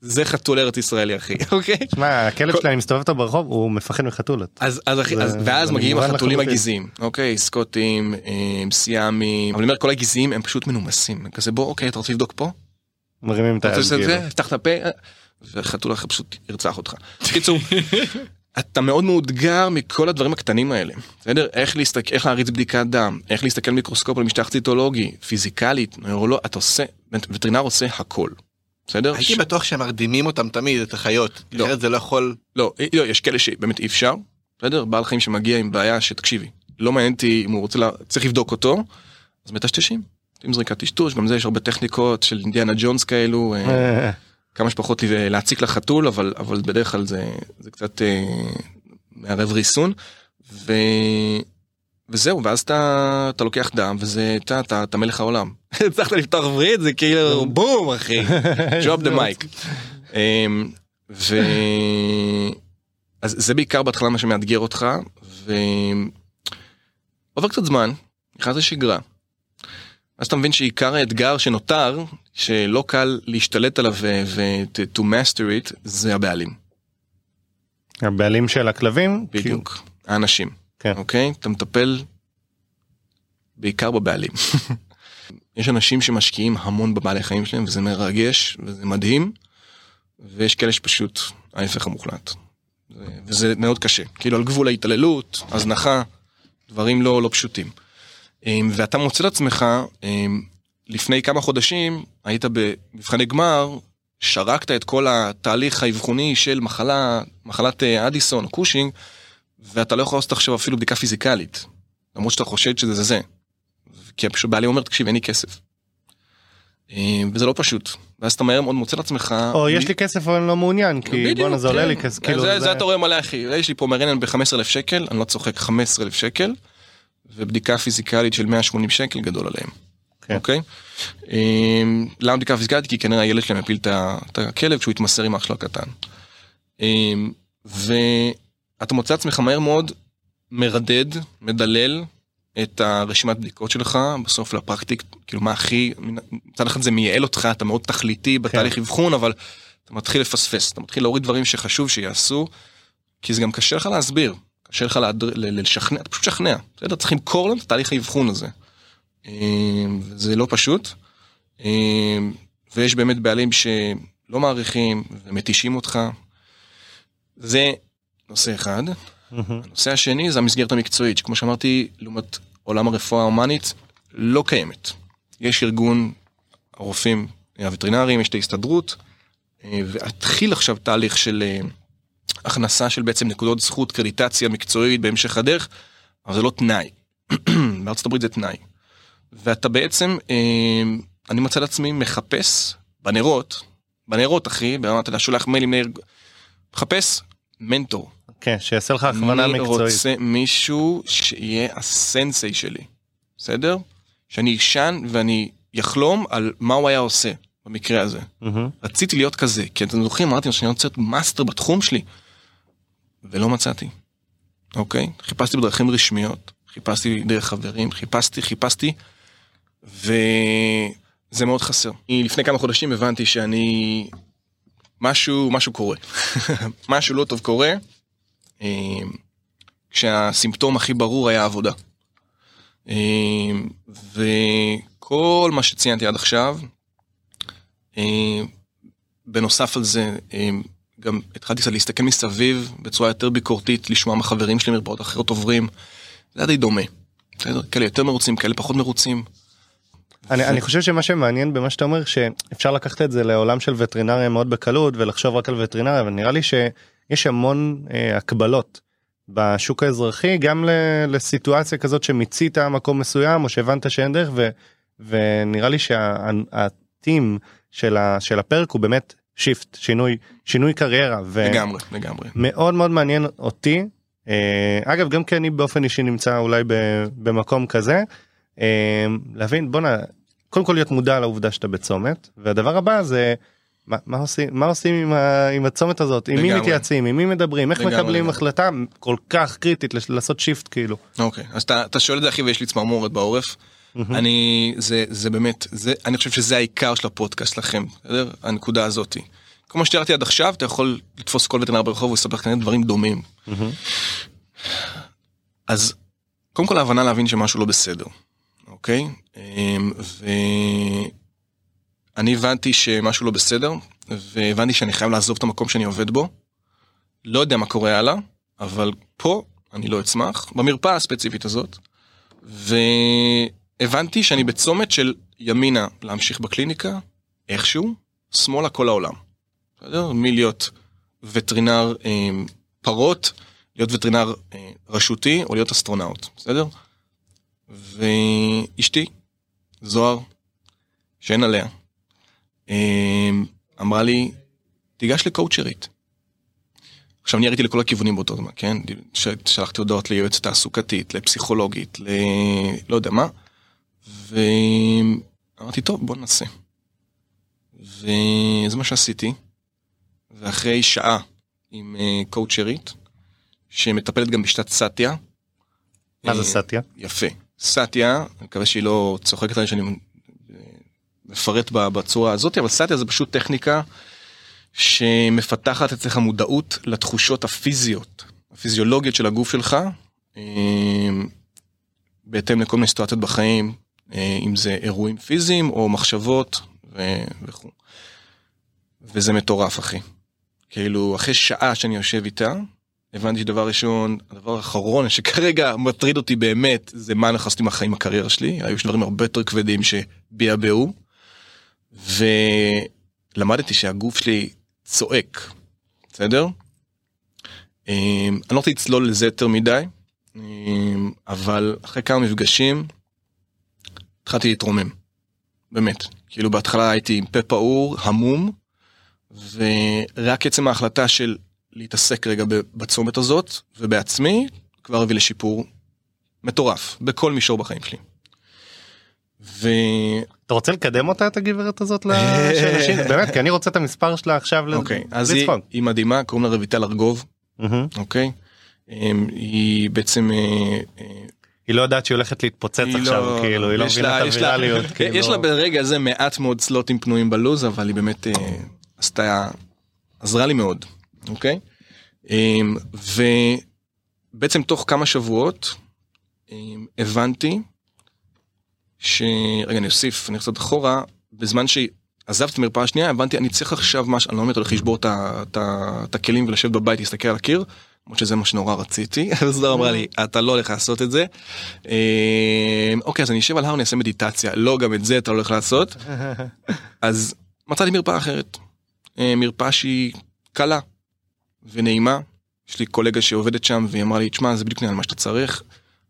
זה חתול ארץ ישראלי אחי אוקיי שמע, הכלב אני מסתובב איתו ברחוב, הוא מפחד מחתולות. אז אז אחי אז ואז מגיעים החתולים. הגזעיים אוקיי סקוטים אה, סיאמים אבל אני אומר כל הגזעיים הם פשוט מנומסים כזה בוא אוקיי אתה רוצה לבדוק פה מרימים את אתה היד. רוצה כאילו. זה, תפתח את הפה אה, וחתול אחר פשוט ירצח אותך. קיצור אתה מאוד מאותגר מכל הדברים הקטנים האלה בסדר איך להסתכל איך להריץ בדיקת דם איך להסתכל מיקרוסקופ על משטח ציטולוגי פיזיקלית נוירולוג אתה עושה וטרינר עושה הכל. בסדר? הייתי ש- בטוח שמרדימים אותם תמיד, את החיות. לא. אחרת זה לא יכול... לא, לא, יש כאלה שבאמת אי אפשר, בסדר? בעל חיים שמגיע עם בעיה שתקשיבי, לא מעניין אותי אם הוא רוצה, לה... צריך לבדוק אותו, אז מטשטשים. עם זריקת טשטוש, גם זה יש הרבה טכניקות של אינדיאנה ג'ונס כאלו, אה, אה, כמה שפחות להציק לחתול, אבל, אבל בדרך כלל זה, זה קצת אה, מערב ריסון. ו... וזהו, ואז אתה, אתה לוקח דם, וזה, אתה, אתה, אתה מלך העולם. הצלחת לפתוח וריד, זה כאילו בום אחי, the mic. אמ, ו... אז זה בעיקר בהתחלה מה שמאתגר אותך, ועובר קצת זמן, נכנס לשגרה. אז אתה מבין שעיקר האתגר שנותר, שלא קל להשתלט עליו ו-to master it, זה הבעלים. הבעלים של הכלבים. בדיוק. האנשים. כן. אוקיי? אתה מטפל בעיקר בבעלים. יש אנשים שמשקיעים המון בבעלי חיים שלהם וזה מרגש וזה מדהים ויש כאלה שפשוט ההפך המוחלט. וזה מאוד קשה כאילו על גבול ההתעללות הזנחה דברים לא לא פשוטים. אמ, ואתה מוצא את עצמך אמ, לפני כמה חודשים היית במבחני גמר שרקת את כל התהליך האבחוני של מחלה מחלת אה, אדיסון קושינג ואתה לא יכול לעשות עכשיו אפילו בדיקה פיזיקלית למרות שאתה חושד שזה זה. כי פשוט בעלי אומר תקשיב אין לי כסף. אה, וזה לא פשוט ואז אתה מהר מאוד מוצא לעצמך או יש לי כסף אבל אני לא מעוניין כי בואנה זה עולה כן. לי כסף. כאילו, זה, זה אתה רואה מלא אחי יש לי פה מרנן ב-15 אלף שקל אני לא צוחק 15 אלף שקל ובדיקה פיזיקלית של 180 שקל גדול עליהם. כן. אוקיי? אמ, למה בדיקה פיזיקלית? כי כנראה הילד שלהם יפיל את הכלב כשהוא יתמסר עם אח שלו הקטן. ואתה מוצא עצמך מהר מאוד מרדד, מדלל את הרשימת בדיקות שלך בסוף לפרקטיק כאילו מה הכי מצד אחד זה מייעל אותך אתה מאוד תכליתי בתהליך אבחון אבל אתה מתחיל לפספס אתה מתחיל להוריד דברים שחשוב שיעשו כי זה גם קשה לך להסביר קשה לך להדר, לשכנע אתה פשוט לשכנע בסדר צריך למכור להם את תהליך האבחון הזה. אמ, זה לא פשוט אמ, ויש באמת בעלים שלא מעריכים ומתישים אותך. זה נושא אחד. מהמם. הנושא השני זה המסגרת המקצועית שכמו שאמרתי לעומת עולם הרפואה ההומנית לא קיימת. יש ארגון הרופאים הווטרינריים יש את ההסתדרות אה, והתחיל עכשיו תהליך של אה, הכנסה של בעצם נקודות זכות קרדיטציה מקצועית בהמשך הדרך אבל זה לא תנאי. בארצות הברית זה תנאי. ואתה בעצם אה, אני מצא לעצמי מחפש בנרות בנרות אחי אתה שולח מיילים. מחפש מנטור כן שיעשה לך הכוונה אני מקצועית. רוצה מישהו שיהיה הסנסei שלי, בסדר? שאני אשן ואני יחלום על מה הוא היה עושה במקרה הזה. רציתי להיות כזה, כי אתם זוכרים, אמרתי שאני רוצה להיות master בתחום שלי, ולא מצאתי, אוקיי? חיפשתי בדרכים רשמיות, חיפשתי דרך חברים, חיפשתי, חיפשתי, וזה מאוד חסר. לפני כמה חודשים הבנתי שאני... משהו, משהו קורה. משהו לא טוב קורה. אה, כשהסימפטום הכי ברור היה עבודה. אה, וכל מה שציינתי עד עכשיו, אה, בנוסף על זה, גם התחלתי קצת להסתכל מסביב בצורה יותר ביקורתית, לשמוע מה חברים שלי מרפאות אחרות עוברים. זה היה די דומה. כאלה יותר מרוצים, כאלה פחות מרוצים. אני, אני חושב שמה שמעניין במה שאתה אומר שאפשר לקחת את זה לעולם של וטרינריה מאוד בקלות ולחשוב רק על וטרינריה אבל נראה לי שיש המון אה, הקבלות בשוק האזרחי גם ל, לסיטואציה כזאת שמיצית מקום מסוים או שהבנת שאין דרך ו, ונראה לי שהטים של, ה, של הפרק הוא באמת שיפט שינוי שינוי קריירה. ו... לגמרי, לגמרי. מאוד מאוד מעניין אותי אה, אגב גם כי אני באופן אישי נמצא אולי ב- במקום כזה אה, להבין בואנה קודם כל להיות מודע לעובדה שאתה בצומת והדבר הבא זה מה, מה עושים מה עושים עם, ה, עם הצומת הזאת עם מי לגמרי. מתייעצים עם מי מדברים איך לגמרי, מקבלים לגמרי. החלטה כל כך קריטית לש- לעשות shift כאילו. אוקיי, אז אתה, אתה שואל את זה אחי ויש לי צמרמורת בעורף. אני, זה, זה באמת, זה, אני חושב שזה העיקר של הפודקאסט לכם, בסדר? הנקודה הזאתי. כל מה שתיארתי עד עכשיו אתה יכול לתפוס כל וטרינר ברחוב ולספר כנראה דברים דומים. אז קודם כל ההבנה להבין שמשהו לא בסדר, אוקיי? אמ, ואני הבנתי שמשהו לא בסדר, והבנתי שאני חייב לעזוב את המקום שאני עובד בו. לא יודע מה קורה הלאה, אבל פה אני לא אצמח, במרפאה הספציפית הזאת. והבנתי שאני בצומת של ימינה להמשיך בקליניקה, איכשהו, שמאלה כל העולם. בסדר? מלהיות וטרינר אה, פרות, להיות וטרינר אה, רשותי או להיות אסטרונאוט, בסדר? ואשתי, זוהר, שאין עליה, אמרה לי, תיגש לקואוצ'רית. עכשיו אני יריתי לכל הכיוונים באותו זמן, כן? שלחתי הודעות ליועצת תעסוקתית, לפסיכולוגית, ל... לא יודע מה, ואמרתי, טוב, בוא ננסה. וזה מה שעשיתי, ואחרי שעה עם uh, קואוצ'רית, שמטפלת גם בשיטת סאטיה. מה זה אה, סאטיה? יפה. סאטיה, אני מקווה שהיא לא צוחקת עליי שאני מפרט בצורה הזאת, אבל סאטיה זה פשוט טכניקה שמפתחת אצלך מודעות לתחושות הפיזיות, הפיזיולוגיות של הגוף שלך, אה, בהתאם לכל מיני סיטואציות בחיים, אה, אם זה אירועים פיזיים או מחשבות וכו'. וזה מטורף אחי. כאילו אחרי שעה שאני יושב איתה, הבנתי שדבר ראשון, הדבר האחרון שכרגע מטריד אותי באמת זה מה אני עשיתי מהחיים הקריירה שלי, היו דברים הרבה יותר כבדים שביעבעו. ולמדתי שהגוף שלי צועק, בסדר? אמ, אני לא רוצה לצלול לזה יותר מדי, אמ, אבל אחרי כמה מפגשים התחלתי להתרומם, באמת. כאילו בהתחלה הייתי עם פה פעור, המום, ורק עצם ההחלטה של להתעסק רגע בצומת הזאת ובעצמי כבר הביא לשיפור מטורף בכל מישור בחיים שלי. ו... אתה רוצה לקדם אותה את הגברת הזאת לאנשים? באמת כי אני רוצה את המספר שלה עכשיו אוקיי, אז היא, מדהימה, קוראים לה רויטל ארגוב. אוקיי? אמ, היא בעצם... אה, אה, היא לא יודעת שהיא הולכת להתפוצץ עכשיו לא- כאילו היא לא מבינה את יש לה-. כאילו. יש לה ברגע הזה מעט מאוד סלוטים פנויים בלוז, אבל היא באמת אה, עשתה, עזרה לי מאוד, אוקיי? אמ, ובעצם תוך כמה שבועות אמ, הבנתי ש... רגע, אני אוסיף, אני קצת אחורה, בזמן שעזבתי את המרפאה השנייה, הבנתי, אני צריך עכשיו משהו, אני לא באמת הולך לשבור את הכלים ולשבת בבית, להסתכל על הקיר, למרות שזה מה שנורא רציתי, אז זוהר אמרה לי, אתה לא הולך לעשות את זה. אמ, אוקיי, אז אני אשב על הר, אני אעשה מדיטציה, לא, גם את זה אתה לא הולך לעשות. אז מצאתי מרפאה אחרת, אה, מרפאה שהיא קלה ונעימה. יש לי קולגה שעובדת שם והיא אמרה לי, תשמע, זה בדיוק נראה מה שאתה צריך.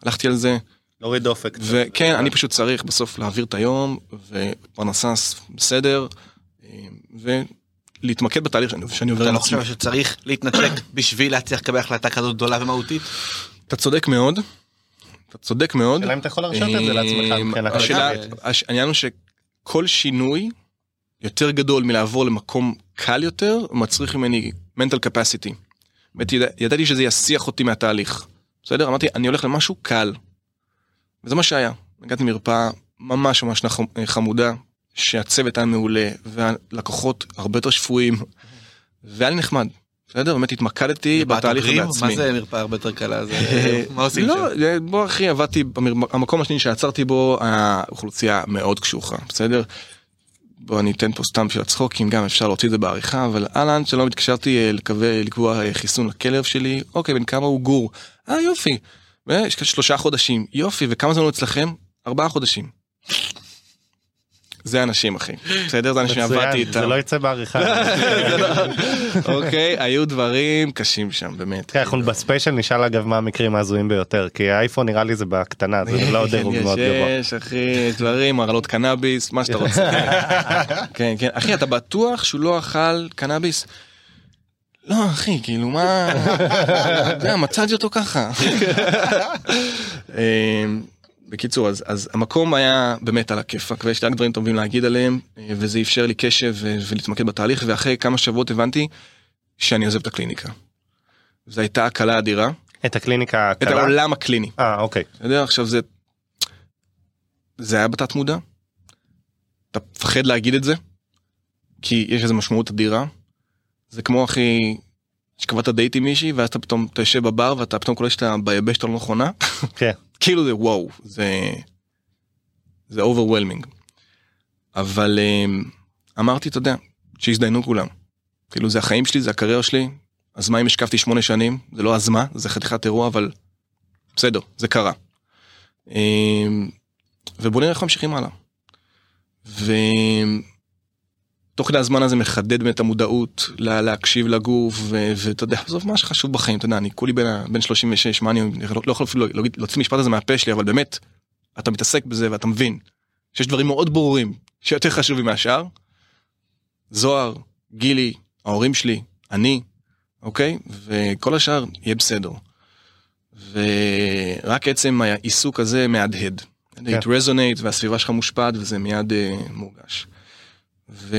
הלכתי על זה, להוריד דופק. וכן, אני פשוט צריך בסוף להעביר את היום, ופרנסה בסדר, אה, ולהתמקד בתהליך שאני- שאני עובר אתה לא. חושב שצריך להתנתק בשביל להצליח לקבל החלטה כזאת גדולה ומהותית? אתה צודק מאוד, אתה צודק מאוד. השאלה אם אתה יכול להרשות את זה לעצמך אה, השאלה, כלכלית. הש- העניין הוא שכל שינוי יותר גדול מלעבור למקום קל יותר, מצריך ממני mental capacity. באמת ידעתי שזה יסיח אותי מהתהליך. בסדר? אמרתי, אני הולך למשהו קל. וזה מה שהיה. הגעתי למרפאה ממש ממש חמודה, שהצוות היה מעולה, והלקוחות הרבה יותר שפויים, והיה לי נחמד. בסדר? באמת התמקדתי בתהליך? בעצמי. מה זה מרפאה הרבה יותר קלה? זה- מה עושים לא, שם? אה, בוא אחי עבדתי המקום השני שעצרתי בו האוכלוסייה מאוד קשוחה בסדר. בוא אני אתן פה סתם בשביל הצחוקים גם אפשר להוציא את זה בעריכה אבל אהלן שלום התקשרתי אה, לקבוע אה, חיסון לכלב שלי אוקיי בן כמה הוא גור אה יופי. ויש כאלה שלושה חודשים יופי וכמה זמן אצלכם ארבעה חודשים. זה אנשים אחי בסדר זה אנשים מצוין, איתם. זה לא יצא בעריכה. אוקיי היו דברים קשים שם באמת. כן, אנחנו בספיישל נשאל אגב מה המקרים ההזויים ביותר כי האייפון נראה לי זה בקטנה זה לא דירוג מאוד גבוה. יש אחי יש דברים הרעלות קנאביס מה שאתה רוצה. כן כן אחי אתה בטוח שהוא לא אכל קנאביס? לא אחי כאילו מה אתה יודע, מצאתי אותו ככה. אמ, בקיצור אז אז המקום היה באמת על הכיפאק ויש לי רק דברים טובים להגיד עליהם אה, וזה אפשר לי קשב ו- ולהתמקד בתהליך ואחרי כמה שבועות הבנתי שאני עוזב את הקליניקה. זו הייתה הקלה אדירה את הקליניקה את הקלה. העולם הקליני. אה אוקיי. אתה יודע עכשיו זה זה היה בתת מודע. אתה מפחד להגיד את זה כי יש לזה משמעות אדירה זה כמו אחי, שקבעת דייט עם מישהי ואז אתה פתאום, אתה יושב בבר ואתה פתאום קולט שאתה ביבשת הלא נכונה. כן. כאילו זה וואו, זה... זה overwhelming. אבל אמ, אמרתי, אתה יודע, שיזדיינו כולם. כאילו זה החיים שלי, זה הקריירה שלי, אז מה אם השקפתי שמונה שנים? זה לא אז מה, זה חתיכת אירוע, אבל בסדר, זה קרה. אמ, ובוא נראה איך ממשיכים הלאה. ותוך כדי הזמן הזה מחדד באמת המודעות לה, להקשיב לגוף ואתה יודע עזוב מה שחשוב בחיים אתה יודע אני כולי בן, בן 36 מה אני לא, לא יכול אפילו להגיד- להוציא משפט הזה מהפה שלי אבל באמת אתה מתעסק בזה ואתה מבין שיש דברים מאוד ברורים שיותר חשובים מהשאר. זוהר גילי ההורים שלי אני אוקיי וכל השאר יהיה בסדר. ורק עצם העיסוק הזה מהדהד. כן. it resonate והסביבה שלך מושפעת וזה מיד uh, מורגש. ו...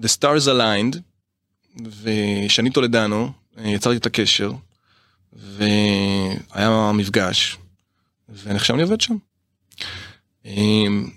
The stars aligned ושני טולדנו אה, יצרתי את הקשר והיה מפגש ועכשיו אני עובד שם. אמ,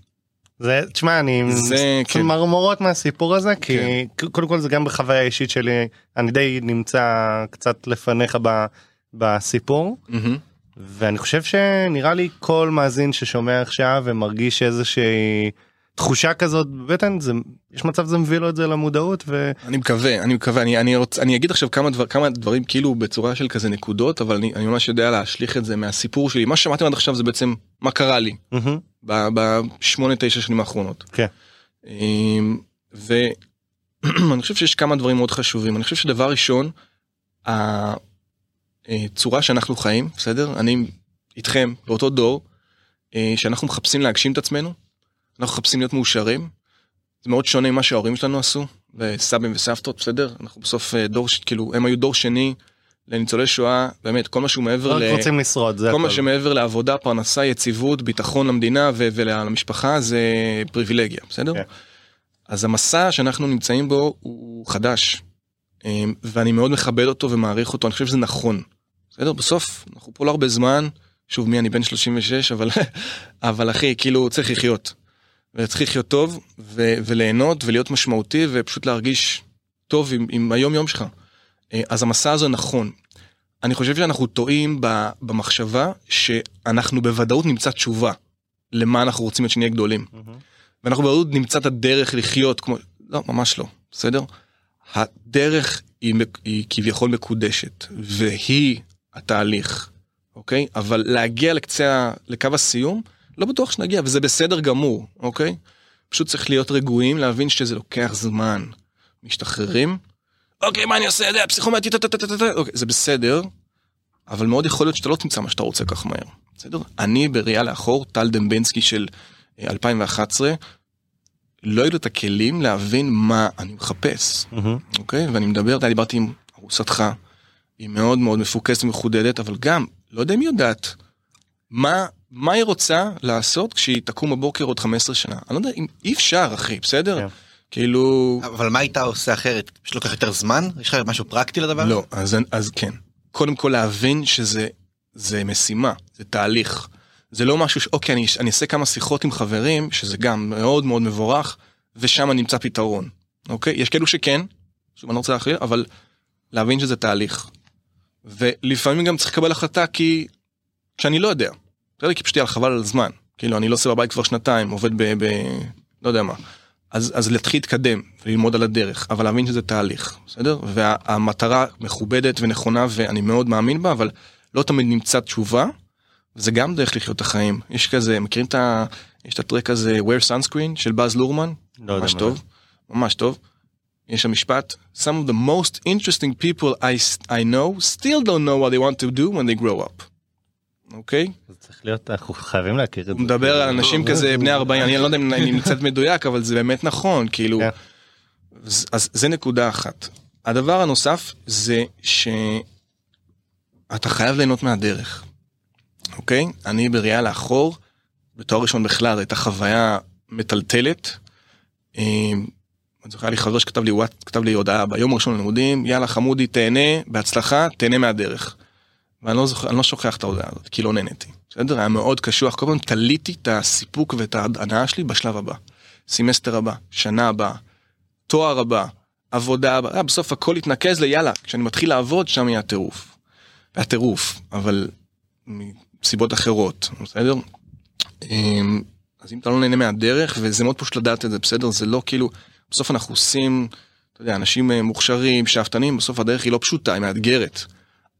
זה תשמע אני זה, כן. צמרמורות מהסיפור הזה כי כן. קודם כל זה גם בחוויה אישית שלי אני די נמצא קצת לפניך ב- בסיפור מהמם. ואני חושב שנראה לי כל מאזין ששומע עכשיו ומרגיש איזושהי תחושה כזאת בבטן זה יש מצב זה מביא לו את זה למודעות ו... אני מקווה אני מקווה אני אני רוצה אני אגיד עכשיו כמה דבר כמה דברים כאילו בצורה של כזה נקודות אבל אני, אני ממש יודע להשליך את זה מהסיפור שלי. מה ששמעתם עד עכשיו זה בעצם מה קרה לי מהמם, בשמונה תשע שנים האחרונות. כן. אמ, ואני חושב שיש כמה דברים מאוד חשובים. אני חושב שדבר ראשון הצורה שאנחנו חיים בסדר? אני איתכם באותו דור אה, שאנחנו מחפשים להגשים את עצמנו אנחנו מחפשים להיות מאושרים. זה מאוד שונה ממה שההורים שלנו עשו וסבים וסבתות בסדר אנחנו בסוף אה, דור כאילו הם היו דור שני לניצולי שואה באמת כל מה שהוא מעבר רק ל... רוצים לשרוד זה כל מה הכל. שמעבר לעבודה, פרנסה, יציבות, ביטחון למדינה ו- ולמשפחה זה פריבילגיה, בסדר? כן. אז המסע שאנחנו נמצאים בו הוא חדש, אמ, ואני מאוד מכבד אותו ומעריך אותו, אני חושב שזה נכון. בסדר? בסוף, אנחנו פה לא הרבה זמן, שוב מי אני בן 36, אבל, אבל אחי, כאילו צריך לחיות. וצריך לחיות טוב, ו- וליהנות ולהיות משמעותי ופשוט להרגיש טוב עם, עם היום יום שלך. אה, אז המסע הזה נכון. אני חושב שאנחנו טועים ב- במחשבה שאנחנו בוודאות נמצא תשובה למה אנחנו רוצים להיות שנהיה גדולים. מהמם. ואנחנו בוודאות נמצא את הדרך לחיות כמו... לא, ממש לא, בסדר? הדרך היא, היא כביכול מקודשת, והיא התהליך, אוקיי? אבל להגיע לקצה, לקו הסיום, לא בטוח שנגיע, וזה בסדר גמור, אוקיי? פשוט צריך להיות רגועים, להבין שזה לוקח זמן. משתחררים, אוקיי, מה אני עושה? זה פסיכומטי, טה-טה-טה-טה, אוקיי, זה בסדר, אבל מאוד יכול להיות שאתה לא תמצא מה שאתה רוצה כך מהר, בסדר? אני בראייה לאחור, טל דמבנסקי של אה, 2011, לא היו לי את הכלים להבין מה אני מחפש. אוקיי? ואני מדבר, אתה דיברתי עם ארוסתך, היא מאוד מאוד מפוקסת ומחודדת, אבל גם, לא יודע אם היא יודעת, מה, מה היא רוצה לעשות כשהיא תקום בבוקר עוד 15 שנה. אני לא יודע, אם, אי אפשר, אחי, בסדר? כן. כאילו... אבל מה היית עושה אחרת? פשוט לוקח יותר זמן? יש לך משהו פרקטי לדבר? לא, אז, אז כן. קודם כל להבין שזה זה משימה, זה תהליך. זה לא משהו ש... אוקיי, אני, אני אעשה כמה שיחות עם חברים, שזה גם מאוד מאוד מבורך, ושם נמצא פתרון. אוקיי? יש כאלו שכן, שוב, אני לא רוצה להכליל, אבל להבין שזה תהליך. ולפעמים גם צריך לקבל החלטה כי... שאני לא יודע. בסדר? כי פשוט יהיה חבל על הזמן. כאילו, אני לא עושה בבית כבר שנתיים, עובד ב... ב... לא יודע מה. אז, אז להתחיל להתקדם וללמוד על הדרך, אבל להבין שזה תהליך, בסדר? והמטרה מכובדת ונכונה ואני מאוד מאמין בה, אבל לא תמיד נמצא תשובה, וזה גם דרך לחיות את החיים. יש כזה, מכירים את ה... יש את הטרק הזה wear sunscreen של באז לורמן? לא יודע ממש מה טוב, ממש טוב. יש שם משפט, Some of the most interesting people I, I know still don't know what they want to do when they grow up. אוקיי? זה צריך להיות אנחנו חייבים להכיר את זה. הוא מדבר על אנשים כזה בני 40 אני לא יודע אם אני קצת מדויק אבל זה באמת נכון כאילו כן. אז, זה נקודה אחת. הדבר הנוסף זה שאתה חייב ליהנות מהדרך. אוקיי אני בראייה לאחור בתואר ראשון בכלל הייתה חוויה מטלטלת. אני זוכר היה לי חבר שכתב לי כתב לי הודעה ביום הראשון ללימודים יאללה חמודי תהנה בהצלחה תהנה מהדרך. ואני לא זוכר, אני לא שוכח את ההודעה הזאת, כי לא נהניתי. בסדר? היה מאוד קשוח, כל פעם תליתי את הסיפוק ואת ההנאה שלי בשלב הבא. סמסטר הבא, שנה הבאה, תואר הבא, עבודה, אה, בסוף הכל התנקז ליאללה, כשאני מתחיל לעבוד שם יהיה הטירוף. היה טירוף, אבל מסיבות אחרות, בסדר? אמ, אז אם אתה לא נהנה מהדרך, וזה מאוד פשוט לדעת את זה, בסדר? זה לא כאילו, בסוף אנחנו עושים, אתה יודע, אנשים אה, מוכשרים, שאפתנים, בסוף הדרך היא לא פשוטה, היא מאתגרת.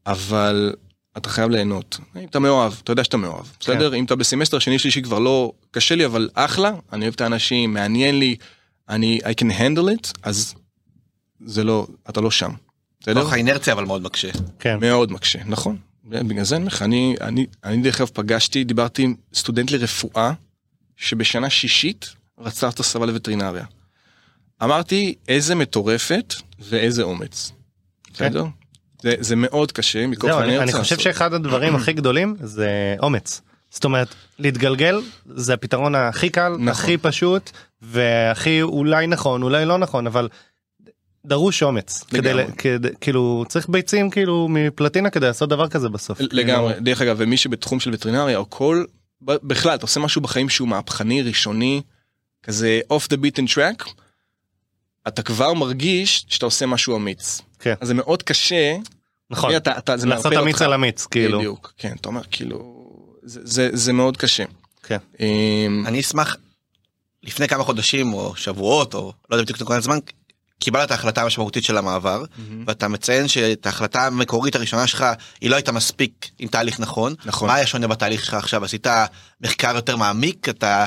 אבל אתה חייב ליהנות. אם אתה מאוהב, אתה יודע שאתה מאוהב, בסדר? אם אתה בסמסטר שני שלישי כבר לא קשה לי, אבל אחלה, אני אוהב את האנשים, מעניין לי, אני, I can handle it, אז זה לא, אתה לא שם. בסדר? כוח האינרציה אבל מאוד מקשה. כן. מאוד מקשה, נכון. בגלל זה אני אומר לך, אני, אני, אני דרך אגב פגשתי, דיברתי עם סטודנט לרפואה, שבשנה שישית רצה את הסבה לווטרינריה. אמרתי, איזה מטורפת ואיזה אומץ. בסדר? זה, זה מאוד קשה מכוח זהו, אני, אני חושב לעשות. שאחד הדברים הכי גדולים זה אומץ. זאת אומרת, להתגלגל זה הפתרון הכי קל, נכון. הכי פשוט, והכי אולי נכון, אולי לא נכון, אבל דרוש אומץ. כדי, לגמרי. ל- כדי, כאילו, צריך ביצים כאילו מפלטינה כדי לעשות דבר כזה בסוף. לגמרי, כאילו, דרך אגב, ומי שבתחום של וטרינריה או כל, בכלל, אתה עושה משהו בחיים שהוא מהפכני, ראשוני, כזה off the beat and track, אתה כבר מרגיש שאתה עושה משהו אמיץ. כן. אז זה מאוד קשה, נכון, אתה, אתה, זה לעשות אמיץ. על אמיץ, כאילו. בדיוק, כן, אתה אומר כאילו, זה, זה, זה מאוד קשה. כן. אמ, אני אשמח, לפני כמה חודשים או שבועות או לא יודע בדיוק נקודת זמן, קיבלת את ההחלטה המשמעותית של המעבר ואתה מציין שאת ההחלטה המקורית הראשונה שלך היא לא הייתה מספיק עם תהליך נכון. נכון. מה היה שונה בתהליך שלך עכשיו עשית מחקר יותר מעמיק אתה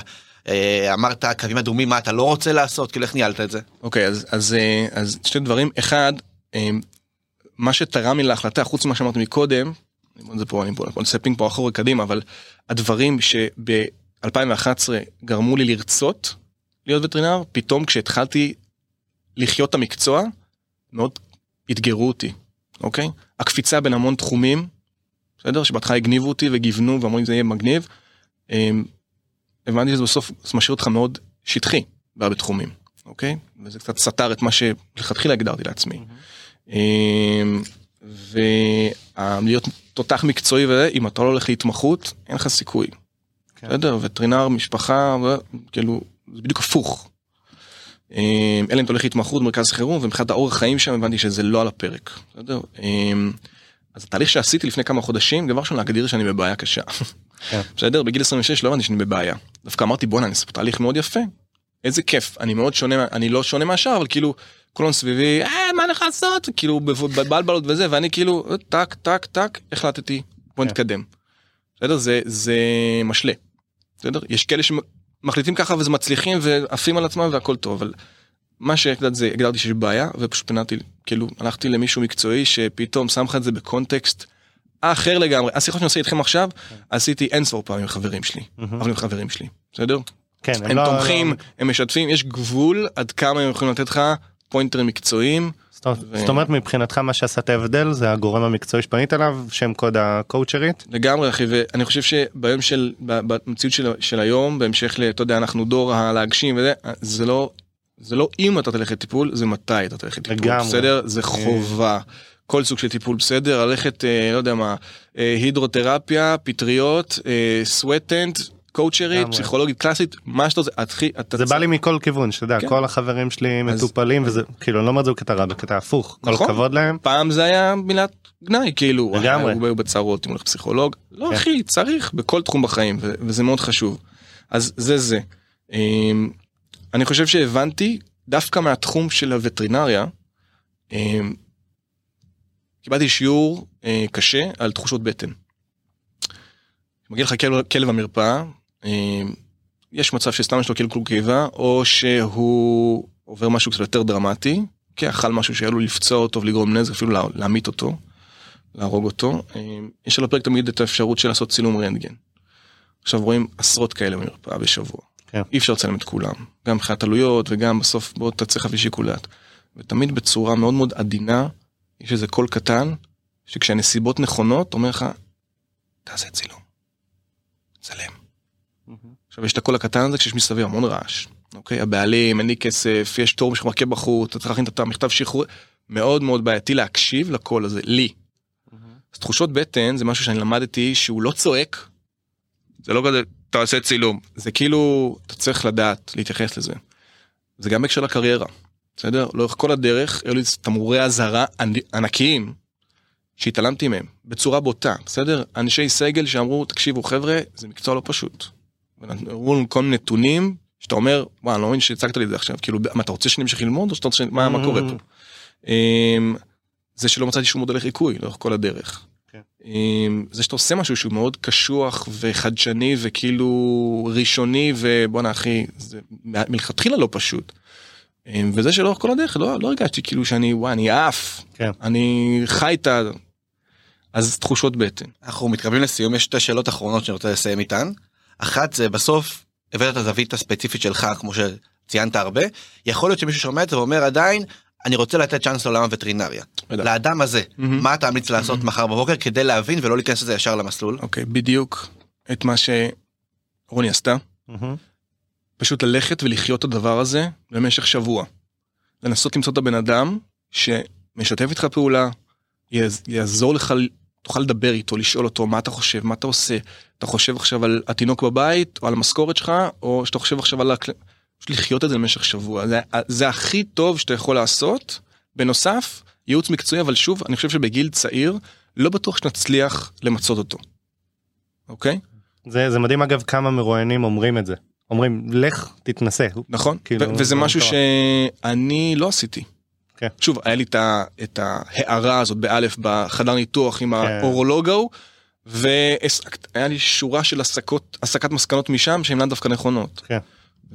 אמרת קווים אדומים מה אתה לא רוצה לעשות כאילו איך ניהלת את זה. אוקיי, אז, אז, אה, אז שתי דברים. אחד, אמ, מה שתרם לי להחלטה, חוץ ממה שאמרתי מקודם, זה פה, אני עושה פינג פה אחורה קדימה, אבל הדברים שב-2011 גרמו לי לרצות להיות וטרינר, פתאום כשהתחלתי לחיות את המקצוע, מאוד אתגרו אותי, אוקיי? הקפיצה בין המון תחומים, בסדר? שבהתחלה הגניבו אותי וגיוונו ואמרו לי זה יהיה מגניב. אמ, הבנתי שזה בסוף זה משאיר אותך מאוד שטחי בהרבה תחומים, אוקיי? וזה קצת סתר את מה שלכתחילה הגדרתי לעצמי. אמ, ולהיות תותח מקצועי וזה, אם אתה לא הולך להתמחות, אין לך סיכוי. כן. בסדר? וטרינר, משפחה, ו- כאילו, זה בדיוק הפוך. אמ, אלא אם אתה הולך להתמחות במרכז חירום, ומבחינת האורח חיים שם הבנתי שזה לא על הפרק. בסדר? אז התהליך שעשיתי לפני כמה חודשים, דבר ראשון להגדיר שאני בבעיה קשה. כן. בסדר? בגיל 26 לא הבנתי שאני בבעיה. דווקא אמרתי בואנה אני אעשה פה תהליך מאוד יפה. איזה כיף. אני מאוד שונה, אני לא שונה מהשאר, אבל כאילו, כולם סביבי, אה, מה הולך לעשות? כאילו, בבלבלות וזה, ואני כאילו, טק, טק, טק, החלטתי, בוא כן. נתקדם. בסדר? זה, זה משלה. בסדר? יש כאלה שמחליטים ככה וזה מצליחים ועפים על עצמם והכל טוב, אבל מה שהגדרתי זה, הגדרתי שיש בעיה, ופשוט פינדתי, כאילו, הלכתי למישהו מקצועי שפתאום שם לך את זה בקונטקסט אחר לגמרי. השיחות שאני עושה איתכם עכשיו, עשיתי אין ספור פעמים עם חברים שלי, אבל עם חברים שלי, בסדר? כן, הם לא- תומכים, לא- הם משתפים, יש גבול עד כמה הם יכולים לתת לך פוינטרים מקצועיים. זאת ו- זאת אומרת מבחינתך מה שעשה את ההבדל זה הגורם המקצועי שפנית אליו שם קוד הקואוצ'רית. לגמרי אחי ואני חושב שביום של במציאות של, של היום בהמשך ל... אתה יודע אנחנו דור הלהגשים וזה זה לא זה לא אם אתה תלך לטיפול זה מתי אתה תלך לטיפול לגמרי. בסדר זה חובה כל סוג של טיפול בסדר ללכת אה, לא יודע מה אה, הידרותרפיה פטריות אה, סוואטנט קואוצ'רית. פסיכולוגית קלאסית מה שאתה רוצה התחיל זה בא לי מכל כיוון שתדע כן. כל החברים שלי אז- מטופלים וזה כאילו אני לא אומר את זה בקטע רע בקטע הפוך כל נכון. הכבוד להם. פעם זה היה מילת גנאי כאילו וואי, לגמרי. הוא בצרות אם הוא הולך פסיכולוג לא כן. אחי צריך בכל תחום בחיים וזה מאוד חשוב אז זה זה. אני חושב שהבנתי דווקא מהתחום של הווטרינריה אמ, קיבלתי שיעור אה, קשה על תחושות בטן. מגיע לך כלב, כלב המרפאה אמ, יש מצב שסתם יש לו קלקול קיבה או שהוא עובר משהו קצת יותר דרמטי כן, אכל משהו שהיה לו לפצוע אותו ולגרום נזק, אפילו לה- להמית אותו, להרוג אותו. אה, יש על הפרק תמיד את האפשרות של לעשות צילום רנטגן. עכשיו רואים עשרות כאלה במרפאה בשבוע. כן. אי אפשר לצלם את כולם, גם מבחינת עלויות וגם בסוף בוא אתה צריך להביא שיקול דעת. ותמיד בצורה מאוד מאוד עדינה, יש איזה קול קטן, שכשהנסיבות נכונות אומר לך, תעשה צילום. צלם. עכשיו יש את הקול הקטן הזה כשיש מסביב המון רעש. אוקיי, הבעלים, אין לי כסף, יש תור שמחכה בחוץ, אתה צריך להכין את המכתב שחרור, מאוד מאוד בעייתי להקשיב לקול הזה, לי. אז תחושות בטן זה משהו שאני למדתי שהוא לא צועק, זה לא כזה, תעשה צילום, זה כאילו, אתה צריך לדעת להתייחס לזה. זה גם בהקשר לקריירה. בסדר? לאורך כל הדרך היו לי תמרורי אזהרה ענקיים שהתעלמתי מהם בצורה בוטה, בסדר? אנשי סגל שאמרו, תקשיבו חבר'ה, זה מקצוע לא פשוט. הראו לנו כל מיני נתונים שאתה אומר, וואי, אני לא מבין שהצגת לי את זה עכשיו, כאילו, מה, אתה רוצה שאני אמשיך ללמוד או שאתה רוצה, מה, מה קורה פה? אמ, זה שלא מצאתי שום מודל לחיקוי לאורך כל הדרך. אמ, זה שאתה עושה משהו שהוא מאוד קשוח וחדשני וכאילו ראשוני ובואנה אחי, זה מלכתחילה לא פשוט. אמ, וזה שלאורך כל הדרך לא, לא הרגשתי כאילו שאני וואי אני עף, כן. אני חי את ה... אז תחושות בטן. אנחנו מתקרבים לסיום, יש שתי שאלות אחרונות שאני רוצה לסיים איתן. אחת זה בסוף הבאת את הזווית הספציפית שלך כמו שציינת הרבה, יכול להיות שמישהו שומע את זה ואומר עדיין אני רוצה לתת צ'אנס לעולם הווטרינריה. לאדם הזה, mm-hmm. מה אתה ממליץ לעשות mm-hmm. מחר בבוקר כדי להבין ולא להיכנס לזה ישר למסלול? אוקיי, okay, בדיוק את מה שרוני עשתה. Mm-hmm. פשוט ללכת ולחיות את הדבר הזה במשך שבוע. לנסות למצוא את הבן אדם שמשתף איתך פעולה, יעזור לך, תוכל לדבר איתו, לשאול אותו מה אתה חושב, מה אתה עושה. אתה חושב עכשיו על התינוק בבית, או על המשכורת שלך, או שאתה חושב עכשיו על... לחיות את זה במשך שבוע. זה, זה הכי טוב שאתה יכול לעשות. בנוסף, ייעוץ מקצועי, אבל שוב, אני חושב שבגיל צעיר, לא בטוח שנצליח למצות אותו. אוקיי? זה, זה מדהים אגב כמה מרואיינים אומרים את זה. אומרים לך תתנסה. נכון, כאילו, וזה משהו טוב. שאני לא עשיתי. כן. שוב, היה לי את ההערה הזאת באלף בחדר ניתוח עם כן. האורולוג ההוא, והיה לי שורה של הסקות, הסקת מסקנות משם שהן לאו דווקא נכונות. כן.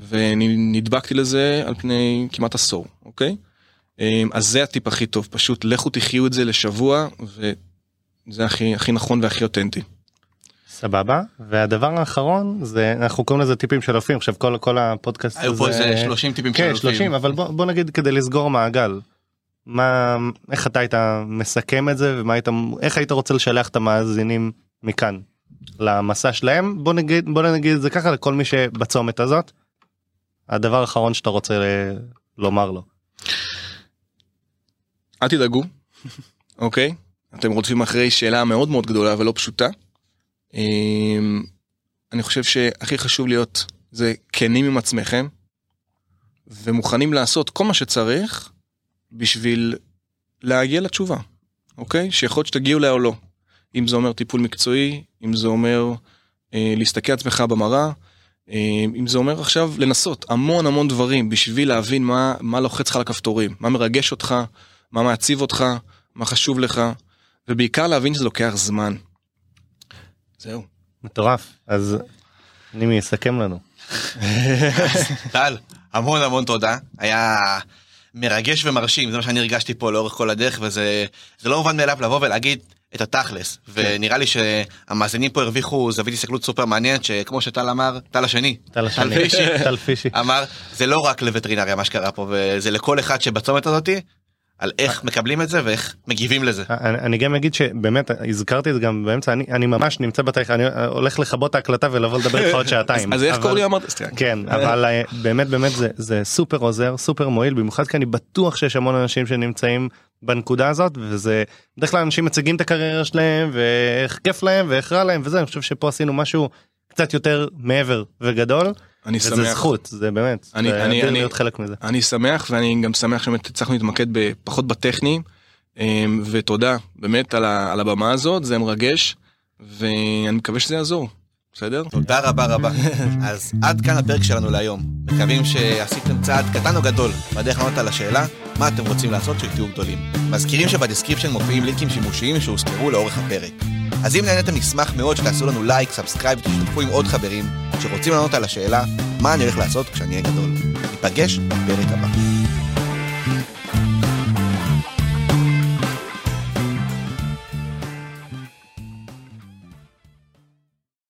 ונדבקתי לזה על פני כמעט עשור, אוקיי? אמ, אז זה הטיפ הכי טוב, פשוט לכו תחיו את זה לשבוע, וזה הכי, הכי נכון והכי אותנטי. סבבה והדבר האחרון זה אנחנו קוראים לזה טיפים של אלפים עכשיו כל כל הפודקאסט היו פה איזה 30 טיפים כן, של 30 אבל בוא, בוא נגיד כדי לסגור מעגל. מה איך אתה היית מסכם את זה ומה היית איך היית רוצה לשלח את המאזינים מכאן למסע שלהם בוא נגיד בוא נגיד את זה ככה לכל מי שבצומת הזאת. הדבר האחרון שאתה רוצה לומר לו. אל תדאגו אוקיי אתם רודפים אחרי שאלה מאוד מאוד גדולה ולא פשוטה. אמ, אני חושב שהכי חשוב להיות זה כנים עם עצמכם ומוכנים לעשות כל מה שצריך בשביל להגיע לתשובה, אוקיי? שיכול להיות שתגיעו אליה או לא. אם זה אומר טיפול מקצועי, אם זה אומר אה, להסתכל על עצמך במראה, אה, אם זה אומר עכשיו לנסות המון המון דברים בשביל להבין מה, מה לוחץ לך על הכפתורים, מה מרגש אותך, מה מעציב אותך, מה חשוב לך, ובעיקר להבין שזה לוקח זמן. זהו. מטורף. אז אני מסכם לנו. טל, המון המון תודה. היה מרגש ומרשים, זה מה שאני הרגשתי פה לאורך כל הדרך, וזה לא מובן מאליו לבוא ולהגיד את התכלס, כן. ונראה לי שהמאזינים פה הרוויחו זווית הסתכלות סופר מעניינת, שכמו שטל אמר, טל השני, טל השני, טל פישי, אמר, זה לא רק לווטרינריה מה שקרה פה, וזה לכל אחד שבצומת הזאתי, על איך מקבלים את זה ואיך מגיבים לזה. אני, אני גם אגיד שבאמת הזכרתי את זה גם באמצע אני אני ממש נמצא בתהליך אני הולך לכבות ההקלטה ולבוא לדבר איתך עוד שעתיים. אז איך קוראים אמרת? כן אבל אה, באמת באמת זה זה סופר עוזר סופר מועיל במיוחד כי אני בטוח שיש המון אנשים שנמצאים בנקודה הזאת וזה בדרך כלל אנשים מציגים את הקריירה שלהם ואיך כיף להם ואיך רע להם וזה אני חושב שפה עשינו משהו קצת יותר מעבר וגדול. אני שמח. זה זכות, זה באמת, אני, זה אני, אני, להיות חלק מזה. אני שמח ואני גם שמח שבאמת הצלחנו להתמקד פחות בטכני, אמ, ותודה באמת על, ה, על הבמה הזאת, זה מרגש, ואני מקווה שזה יעזור. בסדר? תודה רבה רבה. אז עד כאן הפרק שלנו להיום. מקווים שעשיתם צעד קטן או גדול בדרך לענות על השאלה מה אתם רוצים לעשות שתהיו גדולים. מזכירים שב description מופיעים לינקים שימושיים שהוזכרו לאורך הפרק. אז אם נהניתם נשמח מאוד שתעשו לנו לייק, subscribe ותשתתפו עם עוד חברים שרוצים לענות על השאלה מה אני הולך לעשות כשאני אהיה גדול. ניפגש בפרק הבא.